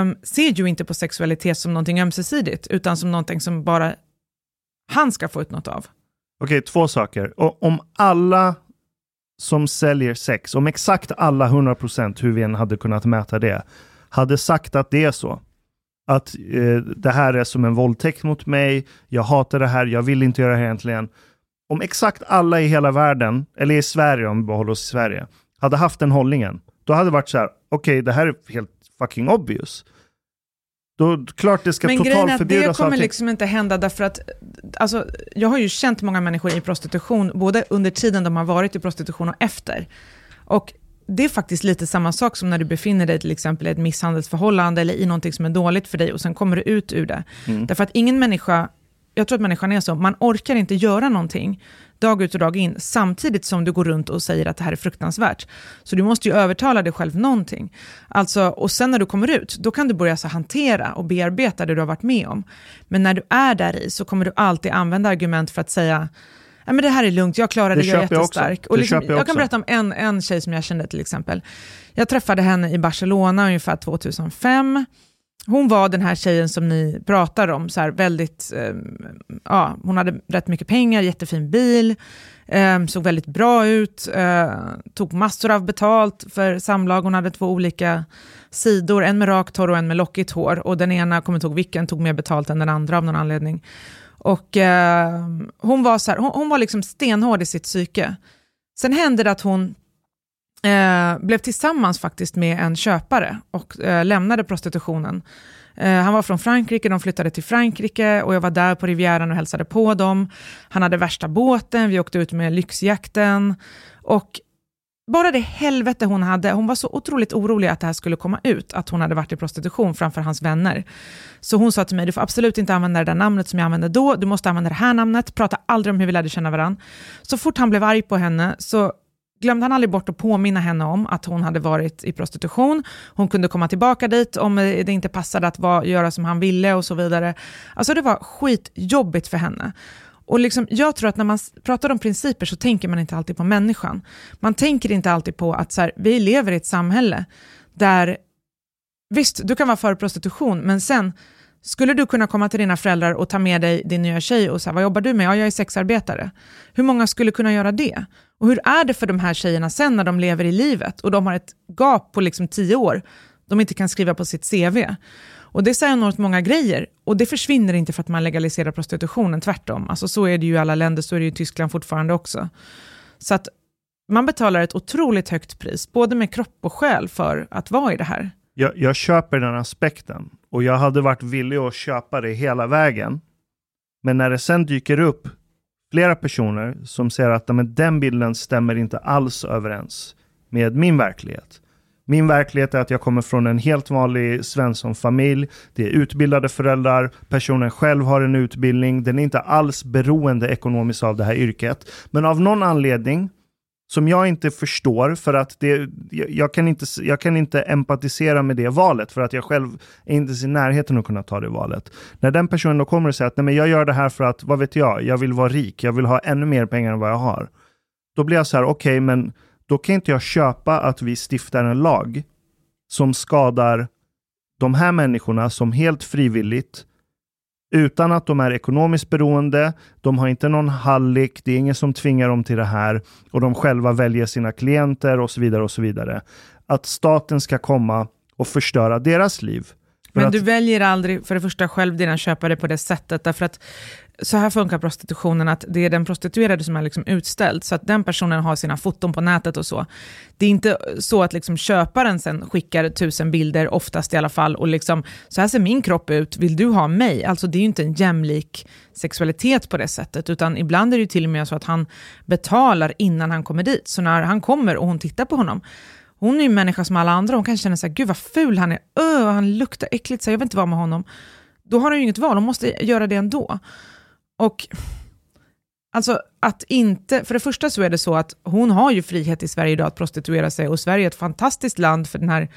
um, ser ju inte på sexualitet som någonting ömsesidigt, utan som någonting som bara han ska få ut något av. Okej, två saker. Och om alla som säljer sex, om exakt alla 100% hur vi än hade kunnat mäta det, hade sagt att det är så. Att eh, det här är som en våldtäkt mot mig, jag hatar det här, jag vill inte göra det här egentligen. Om exakt alla i hela världen, eller i Sverige om vi bara håller oss i Sverige, hade haft den hållningen, då hade det varit så här, okej det här är helt fucking obvious. Då klart det ska Men grejen är att det kommer allting. liksom inte hända därför att, alltså, jag har ju känt många människor i prostitution, både under tiden de har varit i prostitution och efter. Och det är faktiskt lite samma sak som när du befinner dig till exempel i ett misshandelsförhållande eller i någonting som är dåligt för dig och sen kommer du ut ur det. Mm. Därför att ingen människa, jag tror att människan är så, man orkar inte göra någonting dag ut och dag in samtidigt som du går runt och säger att det här är fruktansvärt. Så du måste ju övertala dig själv någonting. Alltså, och sen när du kommer ut, då kan du börja så hantera och bearbeta det du har varit med om. Men när du är där i så kommer du alltid använda argument för att säga Ja, men det här är lugnt, jag klarar det, jag är jag jättestark. Det Och liksom, jag jag kan berätta om en, en tjej som jag kände till exempel. Jag träffade henne i Barcelona ungefär 2005. hon var den här tjejen som ni pratar om, så här väldigt, eh, ja, hon hade rätt mycket pengar, jättefin bil, eh, såg väldigt bra ut, eh, tog massor av betalt för samlag, hon hade två olika sidor, en med rakt hår och en med lockigt hår, och den ena, kommer inte ihåg vilken, tog mer betalt än den andra av någon anledning. Och eh, hon, var så här, hon, hon var liksom stenhård i sitt psyke. Sen hände det att hon eh, blev tillsammans faktiskt med en köpare och eh, lämnade prostitutionen. Eh, han var från Frankrike, de flyttade till Frankrike och jag var där på Rivieran och hälsade på dem. Han hade värsta båten, vi åkte ut med lyxjakten. Och bara det helvete hon hade, hon var så otroligt orolig att det här skulle komma ut, att hon hade varit i prostitution framför hans vänner. Så hon sa till mig, du får absolut inte använda det där namnet som jag använde då, du måste använda det här namnet, prata aldrig om hur vi lärde känna varandra. Så fort han blev arg på henne så glömde han aldrig bort att påminna henne om att hon hade varit i prostitution. Hon kunde komma tillbaka dit om eh, det inte passade att vara, göra som han ville och så vidare. Alltså det var skitjobbigt för henne. Och liksom, jag tror att när man pratar om principer så tänker man inte alltid på människan. Man tänker inte alltid på att så här, vi lever i ett samhälle där, visst, du kan vara för prostitution, men sen skulle du kunna komma till dina föräldrar och ta med dig din nya tjej och säga, vad jobbar du med? Ja, jag är sexarbetare. Hur många skulle kunna göra det? Och hur är det för de här tjejerna sen när de lever i livet och de har ett gap på liksom tio år de inte kan skriva på sitt CV? Och det säger enormt många grejer. Och det försvinner inte för att man legaliserar prostitutionen, tvärtom. Alltså så är det ju i alla länder, så är det ju i Tyskland fortfarande också. Så att man betalar ett otroligt högt pris, både med kropp och själ, för att vara i det här. Jag, jag köper den aspekten och jag hade varit villig att köpa det hela vägen. Men när det sen dyker upp flera personer som säger att men, den bilden stämmer inte alls överens med min verklighet. Min verklighet är att jag kommer från en helt vanlig svenssonfamilj. Det är utbildade föräldrar, personen själv har en utbildning, den är inte alls beroende ekonomiskt av det här yrket. Men av någon anledning som jag inte förstår för att det, jag, kan inte, jag kan inte empatisera med det valet för att jag själv är inte i närheten att kunna ta det valet. När den personen då kommer och säger att Nej, men jag gör det här för att, vad vet jag, jag vill vara rik, jag vill ha ännu mer pengar än vad jag har. Då blir jag så här, okej, okay, men då kan inte jag köpa att vi stiftar en lag som skadar de här människorna som helt frivilligt utan att de är ekonomiskt beroende, de har inte någon hallick, det är ingen som tvingar dem till det här och de själva väljer sina klienter och så vidare och så vidare. Att staten ska komma och förstöra deras liv. Men att... du väljer aldrig för det första själv dina köpare på det sättet, därför att så här funkar prostitutionen, att det är den prostituerade som är liksom utställd, så att den personen har sina foton på nätet och så. Det är inte så att liksom köparen sen skickar tusen bilder, oftast i alla fall, och liksom, så här ser min kropp ut, vill du ha mig? Alltså det är ju inte en jämlik sexualitet på det sättet, utan ibland är det till och med så att han betalar innan han kommer dit. Så när han kommer och hon tittar på honom, hon är ju en människa som alla andra, hon kan känna sig gud vad ful han är, öh, han luktar äckligt, så jag vill inte vara med honom. Då har hon ju inget val, hon måste göra det ändå. Och alltså att inte, för det första så är det så att hon har ju frihet i Sverige idag att prostituera sig och Sverige är ett fantastiskt land för den här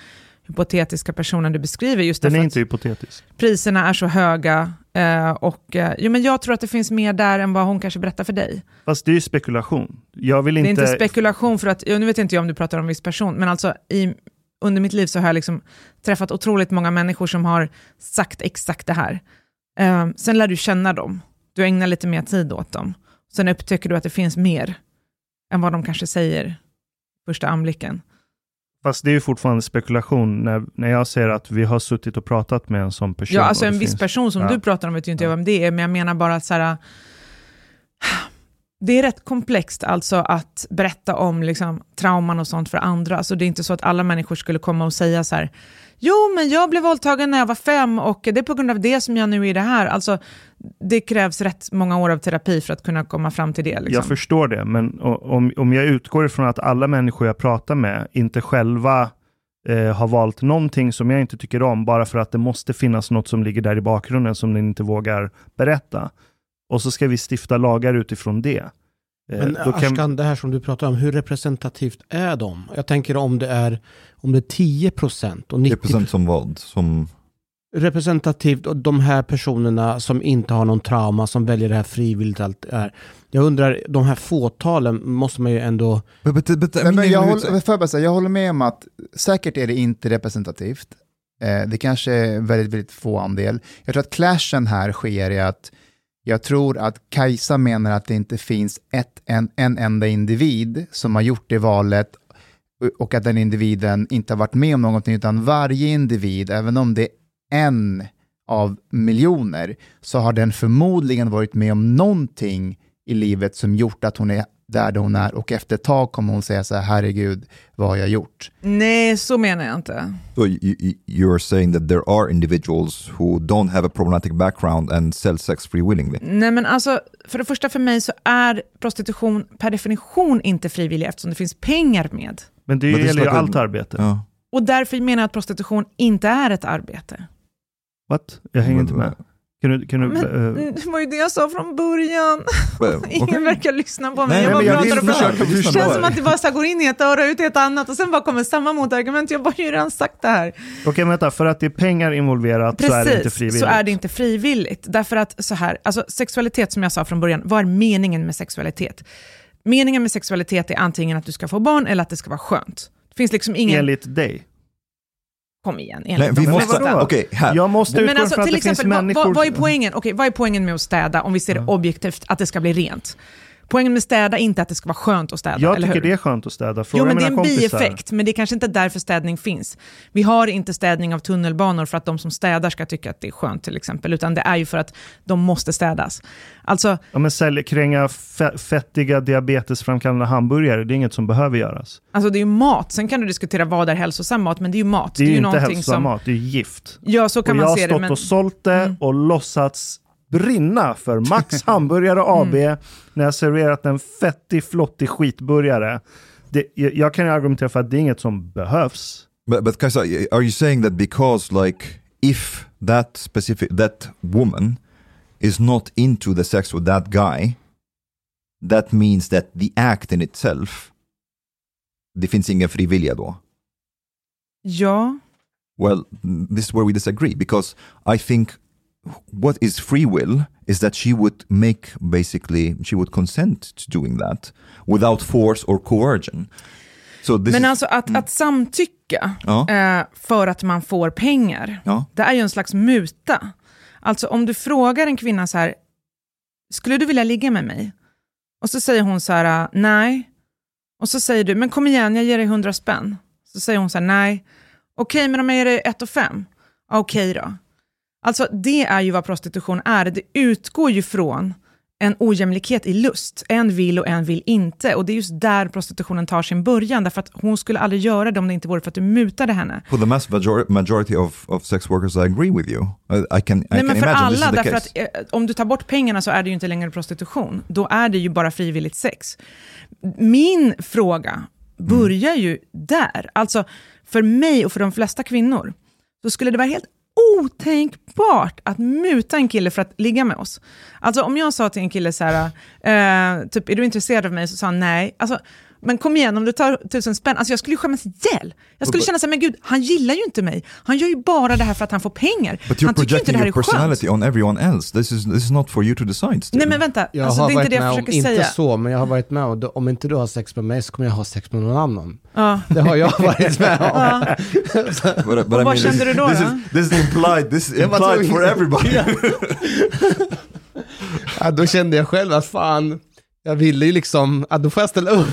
hypotetiska personen du beskriver. Just den är inte hypotetisk. Priserna är så höga eh, och eh, jo, men jag tror att det finns mer där än vad hon kanske berättar för dig. Fast det är ju spekulation. Jag vill inte... Det är inte spekulation för att, nu vet inte jag om du pratar om viss person, men alltså i, under mitt liv så har jag liksom träffat otroligt många människor som har sagt exakt det här. Eh, sen lär du känna dem du ägnar lite mer tid åt dem. Sen upptäcker du att det finns mer än vad de kanske säger första anblicken. Fast det är ju fortfarande spekulation när, när jag säger att vi har suttit och pratat med en sån person. Ja, alltså en viss finns, person som ja. du pratar om vet ju inte jag vem det är, men jag menar bara att så här, det är rätt komplext alltså att berätta om liksom, trauman och sånt för andra. Alltså, det är inte så att alla människor skulle komma och säga så här, jo men jag blev våldtagen när jag var fem och det är på grund av det som jag nu är i det här. Alltså, det krävs rätt många år av terapi för att kunna komma fram till det. Liksom. Jag förstår det, men om, om jag utgår ifrån att alla människor jag pratar med inte själva eh, har valt någonting som jag inte tycker om, bara för att det måste finnas något som ligger där i bakgrunden som den inte vågar berätta. Och så ska vi stifta lagar utifrån det. Eh, Men Ashkan, kan... det här som du pratar om, hur representativt är de? Jag tänker om det är, om det är 10 procent och 90 procent som vad? Som... Representativt och de här personerna som inte har någon trauma, som väljer det här frivilligt. Allt är. Jag undrar, de här fåtalen måste man ju ändå... But, but, but, men, men jag, håller, för jag håller med om att säkert är det inte representativt. Eh, det kanske är väldigt, väldigt få andel. Jag tror att clashen här sker i att jag tror att Kajsa menar att det inte finns ett, en, en enda individ som har gjort det valet och att den individen inte har varit med om någonting, utan varje individ, även om det är en av miljoner, så har den förmodligen varit med om någonting i livet som gjort att hon är där hon är och efter ett tag kommer hon säga så här, herregud, vad har jag gjort? Nej, så menar jag inte. So you, you, are saying that there are individuals who don't have a problematic background and sell sex free willingly? Nej, men alltså, för det första för mig så är prostitution per definition inte frivillig eftersom det finns pengar med. Men det gäller ju like allt a- arbete. Ja. Och därför menar jag att prostitution inte är ett arbete. What? Jag hänger inte med. Kan du... Kan du Men eh, det var ju det jag sa från början. Ingen okay. verkar lyssna på mig. Nej, jag bara pratar och pratar. Det känns som att det bara så går in i ett öra och ut i ett annat och sen bara kommer samma motargument. Jag bara har ju redan sagt det här. Okej, vänta. För att det är pengar involverat så är det inte frivilligt. så är det inte frivilligt. Därför att så här, alltså sexualitet som jag sa från början, vad är meningen med sexualitet? Meningen med sexualitet är antingen att du ska få barn eller att det ska vara skönt. Det finns liksom ingen... Enligt dig. Kom igen, Nej, vi måste... Okej, här. Jag måste utgå alltså, från att till det finns exempel, vad, människor... vad, vad, är poängen? Okej, vad är poängen med att städa om vi ser det objektivt, att det ska bli rent? Poängen med städa är inte att det ska vara skönt att städa, Jag eller tycker hur? det är skönt att städa. Fråga Jo, men det är en kompisar. bieffekt, men det är kanske inte därför städning finns. Vi har inte städning av tunnelbanor för att de som städar ska tycka att det är skönt till exempel, utan det är ju för att de måste städas. Alltså, Ja, men sälj, kränga fe- fettiga diabetesframkallande hamburgare, det är inget som behöver göras. alltså det är ju mat, sen kan du diskutera vad är hälsosam mat, men det är ju mat. Det är ju inte hälsosam som, mat, det är gift. Ja, så kan och jag man har se stått det. Men... och sålt det Mm. och låtsats brinna för Max Hamburgare AB Mm. när jag serverat en fettig, flottig skitburgare. Det, jag, jag kan ju argumentera för att det är inget som behövs. But, but Kajsa, are you saying that because like if that specific that woman is not into the sex with that guy, that means that the act in itself, det finns ingen frivilliga då? Ja, Well, this is where we disagree because I think what is free will is that she would make basically she would consent to doing that without force or coercion. So men alltså att, att samtycka Ja. eh, för att man får pengar, ja. det är ju en slags muta. Alltså om du frågar en kvinna så här, skulle du vilja ligga med mig? Och så säger hon så här, nej. Och så säger du, men kom igen, jag ger dig hundra spänn. Så säger hon så här, nej. Okej, men om jag ger dig ett och fem? Ja, Okej då. Alltså det är ju vad prostitution är. Det utgår ju från en ojämlikhet i lust. En vill och en vill inte. Och det är just där prostitutionen tar sin början. Därför att hon skulle aldrig göra det om det inte vore för att du mutade henne. For the mass major- majority of, of sex workers, I agree with you. I, can, I Nej, men för alla, därför att eh, om du tar bort pengarna så är det ju inte längre prostitution. Då är det ju bara frivilligt sex. Min fråga börjar ju där. Alltså, för mig och för de flesta kvinnor, så skulle det vara helt otänkbart att muta en kille för att ligga med oss. Alltså om jag sa till en kille så här, eh, typ, är du intresserad av mig? Så sa han nej. Alltså, men kom igen, om du tar tusen spänn, alltså jag skulle ju skämmas ihjäl. Jag skulle känna så här, men gud, han gillar ju inte mig. Han gör ju bara det här för att han får pengar. But you're han tycker inte projecting det här your är skönt. personality on everyone else. This is, this is not for you to decide. Still. Nej men vänta, Jag alltså, det är inte det jag med om, försöker inte säga. så, men jag har varit med och då, om inte du har sex med mig så kommer jag ha sex med någon annan. Ja. Det har jag varit med om. But, but Och vad kände du då, This, då? is, this is implied, this is implied for everybody. Ja, då kände jag själv att fan, jag ville ju liksom, ja, då får jag ställa upp.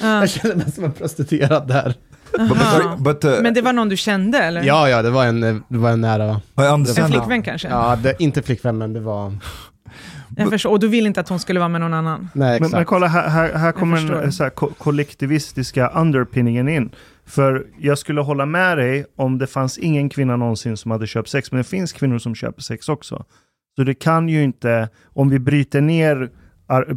Jag kände mig som en prostituerad där. but, but, but uh, Men det var någon du kände eller? Ja, ja, det var en, det var en nära. En flickvän kanske? Ja, det, inte flickvän, men det var, Jag förstår. Och du vill inte att hon skulle vara med någon annan? nej Men, exakt. men kolla, här, här, här kommer den så här, ko- kollektivistiska underpinningen in. För jag skulle hålla med dig om det fanns ingen kvinna någonsin som hade köpt sex, men det finns kvinnor som köper sex också. Så det kan ju inte, om vi bryter ner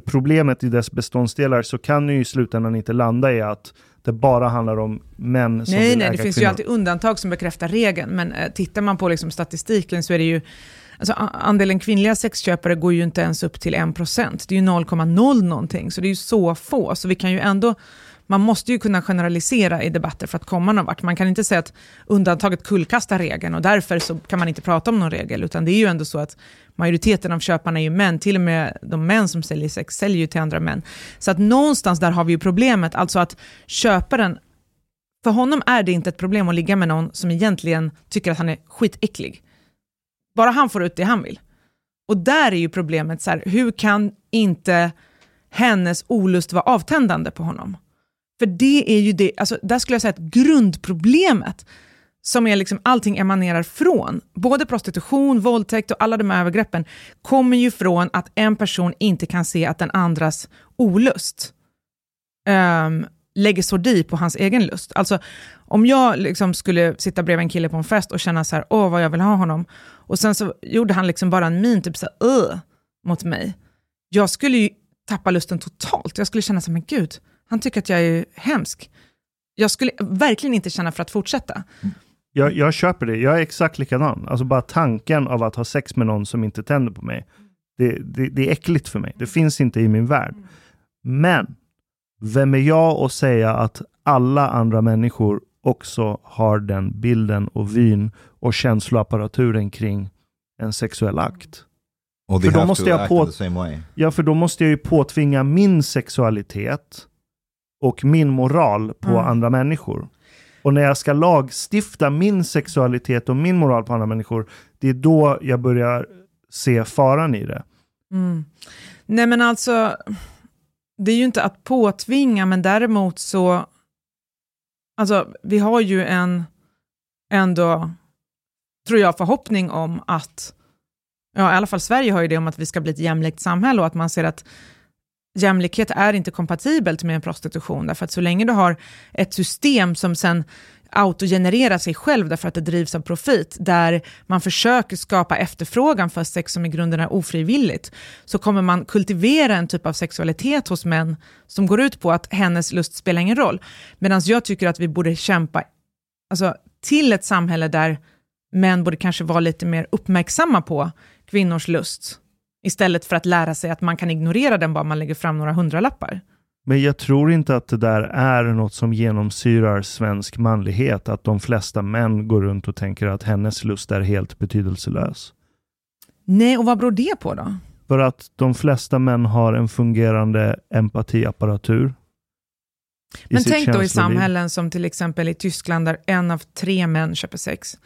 problemet i dess beståndsdelar, så kan ju i slutändan inte landa i att det bara handlar om män som Nej, vill nej, äga det finns kvinnor. ju alltid undantag som bekräftar regeln, men eh, tittar man på liksom statistiken så är det ju, alltså andelen kvinnliga sexköpare går ju inte ens upp till 1%, det är ju 0,0 någonting, så det är ju så få, så vi kan ju ändå, man måste ju kunna generalisera i debatter för att komma någon vart. Man kan inte säga att undantaget kullkastar regeln och därför så kan man inte prata om någon regel, utan det är ju ändå så att majoriteten av köparna är ju män, till och med de män som säljer sex säljer ju till andra män. Så att någonstans där har vi ju problemet, alltså att köparen för honom är det inte ett problem att ligga med någon som egentligen tycker att han är skitäcklig. Bara han får ut det han vill. Och där är ju problemet, så här, hur kan inte hennes olust vara avtändande på honom? För det är ju det, alltså, där skulle jag säga att grundproblemet, som är liksom allting emanerar från, både prostitution, våldtäkt och alla de här övergreppen, kommer ju från att en person inte kan se att den andras olust um, lägger sordi på hans egen lust. Alltså, om jag liksom skulle sitta bredvid en kille på en fest och känna så här, åh vad jag vill ha honom, och sen så gjorde han liksom bara en min, typ så här, mot mig. Jag skulle ju tappa lusten totalt. Jag skulle känna så här, men gud, han tycker att jag är hemsk. Jag skulle verkligen inte känna för att fortsätta. Jag, jag köper det. Jag är exakt likadan. Alltså bara tanken av att ha sex med någon som inte tänder på mig. Det, det, det är äckligt för mig. Det finns inte i min värld. Men vem är jag att säga att alla andra människor också har den bilden och vyn och känsloapparaturen kring en sexuell akt? För då måste jag på-. Ja, för då måste jag ju påtvinga min sexualitet och min moral på Mm. andra människor. Och när jag ska lagstifta min sexualitet och min moral på andra människor, det är då jag börjar se faran i det. Mm. Nej men alltså, det är ju inte att påtvinga, men däremot så, alltså vi har ju en, ändå, tror jag, förhoppning om att, ja i alla fall Sverige har ju det om att vi ska bli ett jämlikt samhälle och att man ser att jämlikhet är inte kompatibelt med en prostitution, därför att så länge du har ett system som sen autogenererar sig själv därför att det drivs av profit, där man försöker skapa efterfrågan för sex som i grunden är ofrivilligt, så kommer man kultivera en typ av sexualitet hos män som går ut på att hennes lust spelar ingen roll. Medan jag tycker att vi borde kämpa alltså, till ett samhälle där män borde kanske vara lite mer uppmärksamma på kvinnors lust, istället för att lära sig att man kan ignorera den bara man lägger fram några hundralappar. Men jag tror inte att det där är något som genomsyrar svensk manlighet, att de flesta män går runt och tänker att hennes lust är helt betydelselös. Nej, och vad beror det på då? För att de flesta män har en fungerande empatiapparatur. Men tänk då i samhällen som till exempel i Tyskland där en av tre män köper sex.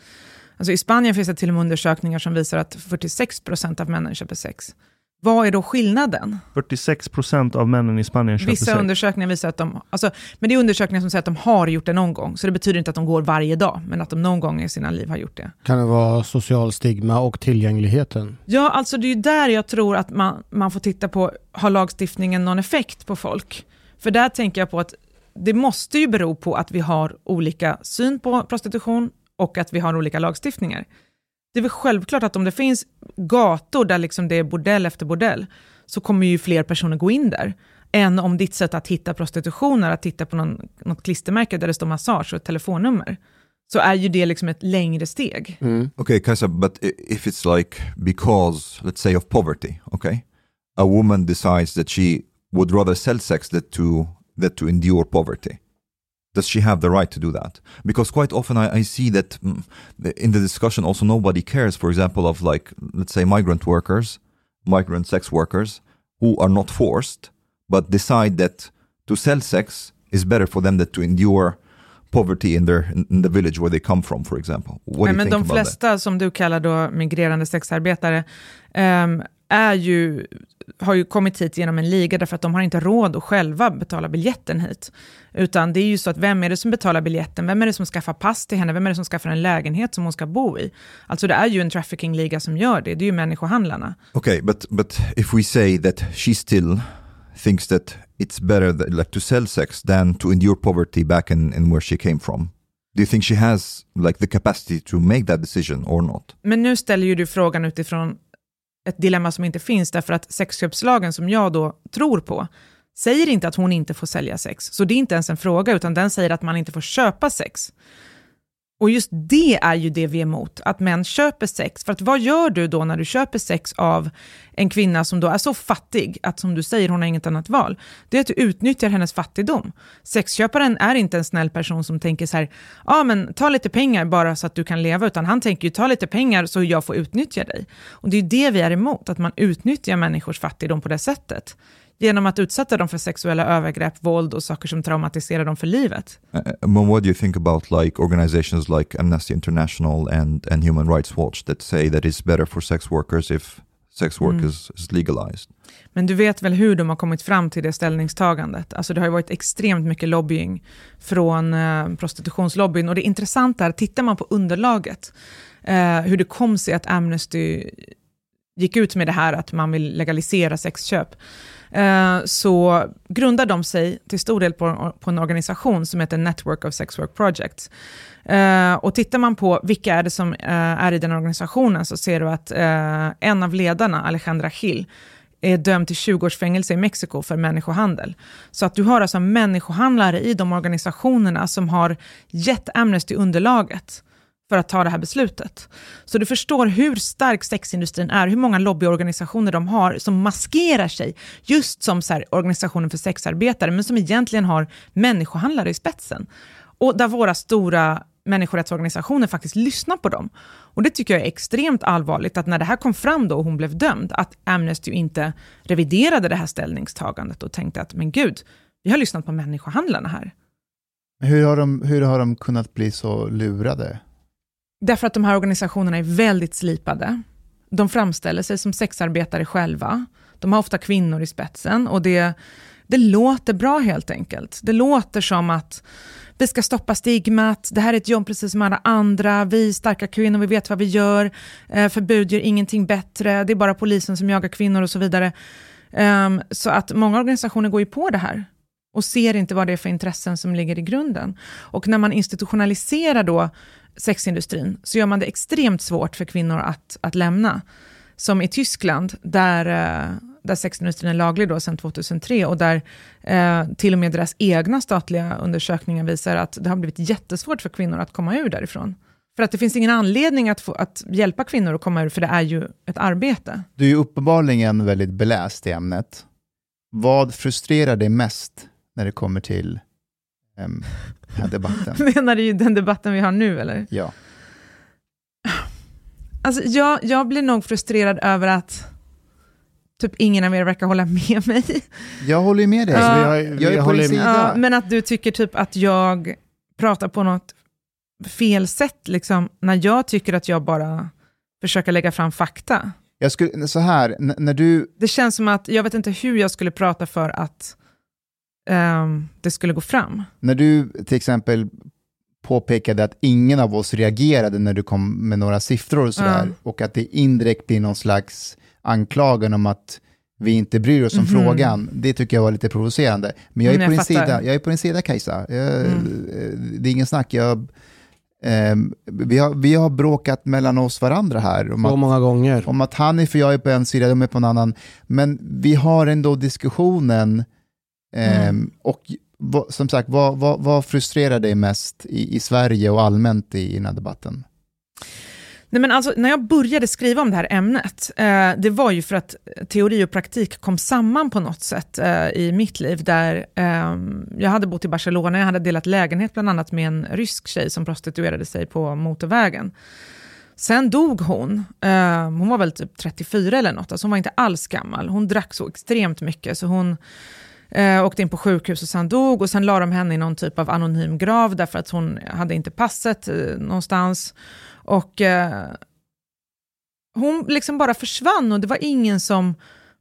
Alltså I Spanien finns det till och med undersökningar som visar att 46% av männen köper sex. Vad är då skillnaden? 46 procent av männen i Spanien köper Vissa sex. undersökningar visar att de, alltså, men det är undersökningar som säger att de har gjort det någon gång, så det betyder inte att de går varje dag, men att de någon gång i sina liv har gjort det. Kan det vara social stigma och tillgängligheten? Ja, alltså det är ju där jag tror att man, man får titta på, har lagstiftningen någon effekt på folk? För där tänker jag på att det måste ju bero på att vi har olika syn på prostitution och att vi har olika lagstiftningar. Det är väl självklart att om det finns gator där liksom det är bordell efter bordell, så kommer ju fler personer gå in där, än om ditt sätt att hitta prostitution är att titta på någon, något klistermärke där det står massage och ett telefonnummer. Så är ju det liksom ett längre steg. Okay, Kajsa, but if it's like because, let's say, of poverty, okay, a woman decides that she would rather sell sex than to than to endure poverty. Does she have the right to do that? Because quite often I, I see that mm, in the discussion also nobody cares, for example, of like let's say migrant workers, migrant sex workers who are not forced but decide that to sell sex is better for them than to endure poverty in their in the village where they come from, for example. What do you men think de about that? flesta som du kallar då migrerande sexarbetare ehm, är ju, har ju kommit hit genom en liga därför att de har inte råd att själva betala biljetten hit. Utan det är ju så att vem är det som betalar biljetten? Vem är det som skaffar pass till henne? Vem är det som skaffar en lägenhet som hon ska bo i? Alltså det är ju en trafficking-liga som gör det. Det är ju människohandlarna. Okay, but but if we say that she still thinks that it's better that, like to sell sex than to endure poverty back in, in where she came from, do you think she has like the capacity to make that decision or not? Men nu ställer ju du frågan utifrån ett dilemma som inte finns, därför att sexköpslagen som jag då tror på, säger inte att hon inte får sälja sex. Så det är inte ens en fråga, utan den säger att man inte får köpa sex. Och just det är ju det vi är emot, att män köper sex. För att vad gör du då när du köper sex av en kvinna som då är så fattig, att som du säger, hon har inget annat val? Det är att du utnyttjar hennes fattigdom. Sexköparen är inte en snäll person som tänker så här, ja ah, men ta lite pengar bara så att du kan leva, utan han tänker ju ta lite pengar så jag får utnyttja dig. Och det är ju det vi är emot, att man utnyttjar människors fattigdom på det sättet genom att utsätta dem för sexuella övergrepp, våld och saker som traumatiserar dem för livet. Uh, do you think about like organizations like Amnesty International and, and Human Rights Watch that say that it's better for sex workers if sex work Mm. is, is legalized? Men du vet väl hur de har kommit fram till det ställningstagandet? Alltså det har ju varit extremt mycket lobbying från eh, prostitutionslobbyn och det intressanta är, tittar man på underlaget, eh, hur det kom sig att Amnesty gick ut med det här att man vill legalisera sexköp, Eh, så grundar de sig till stor del på, på en organisation som heter Network of Sex Work Projects. Eh, och tittar man på vilka är det som eh, är i den organisationen så ser du att en av ledarna, Alejandra Hill, är dömd till 20 års fängelse i Mexiko för människohandel. Så att du har alltså människohandlare i de organisationerna som har gett Amnesty underlaget för att ta det här beslutet. Så du förstår hur stark sexindustrin är, hur många lobbyorganisationer de har som maskerar sig just som så här, organisationen för sexarbetare, men som egentligen har människohandlare i spetsen. Och där våra stora människorättsorganisationer faktiskt lyssnar på dem. Och det tycker jag är extremt allvarligt, att när det här kom fram då och hon blev dömd, att Amnesty inte reviderade det här ställningstagandet och tänkte att men gud, vi har lyssnat på människohandlarna här. Hur har, de, hur har de kunnat bli så lurade? Därför att de här organisationerna är väldigt slipade. De framställer sig som sexarbetare själva. De har ofta kvinnor i spetsen och det, det låter bra helt enkelt. Det låter som att vi ska stoppa stigmat, det här är ett jobb precis som alla andra, vi är starka kvinnor, vi vet vad vi gör, eh, förbud gör ingenting bättre, det är bara polisen som jagar kvinnor och så vidare. Um, så att många organisationer går ju på det här och ser inte vad det är för intressen som ligger i grunden. Och när man institutionaliserar då sexindustrin så gör man det extremt svårt för kvinnor att, att lämna. Som i Tyskland, där, eh, där sexindustrin är laglig då sedan 2003 och där eh, till och med deras egna statliga undersökningar visar att det har blivit jättesvårt för kvinnor att komma ur därifrån. För att det finns ingen anledning att, få, att hjälpa kvinnor att komma ur, för det är ju ett arbete. Du är ju uppenbarligen väldigt beläst i ämnet. Vad frustrerar dig mest när det kommer till um, den här debatten? Menar du ju den debatten vi har nu eller? Ja. Alltså, jag, jag blir nog frustrerad över att typ ingen av er verkar hålla med mig. Jag håller ju med dig. Ja. Vi har- jag vi är på håller med. Ja, men att du tycker typ att jag pratar på något fel sätt, liksom, när jag tycker att jag bara försöker lägga fram fakta. Jag skulle, så här, när du, Det känns som att jag vet inte hur jag skulle prata för att ehm, det skulle gå fram. när du till exempel påpekade att ingen av oss reagerade när du kom med några siffror och sådär, Ja. och att det indirekt blir någon slags anklagan om att vi inte bryr oss om Mhm. frågan, det tycker jag var lite provocerande. Men jag är, Mm, på, jag din fattar. sida, jag är på din sida Kajsa. Jag, Mm. eh, Det är ingen snack. Jag, ehm, vi, har, vi har bråkat mellan oss varandra här. Om Så att, många gånger. om att Hanif och jag är på en sida, de är på en annan. Men vi har ändå diskussionen. Ehm, Mm. Och vad, som sagt, vad, vad, vad frustrerar dig mest i, i Sverige och allmänt i, i den här debatten? Nej, men alltså, när jag började skriva om det här ämnet, eh, det var ju för att teori och praktik kom samman på något sätt eh, i mitt liv, där eh, jag hade bott i Barcelona, jag hade delat lägenhet bland annat med en rysk tjej som prostituerade sig på motorvägen. Sen dog hon, eh, hon var väl typ 34 eller något, alltså hon var inte alls gammal, hon drack så extremt mycket, så hon eh, åkte in på sjukhus och sen dog, och sen la de henne i någon typ av anonym grav, därför att hon hade inte passet eh, någonstans. Och eh, hon liksom bara försvann och det var ingen som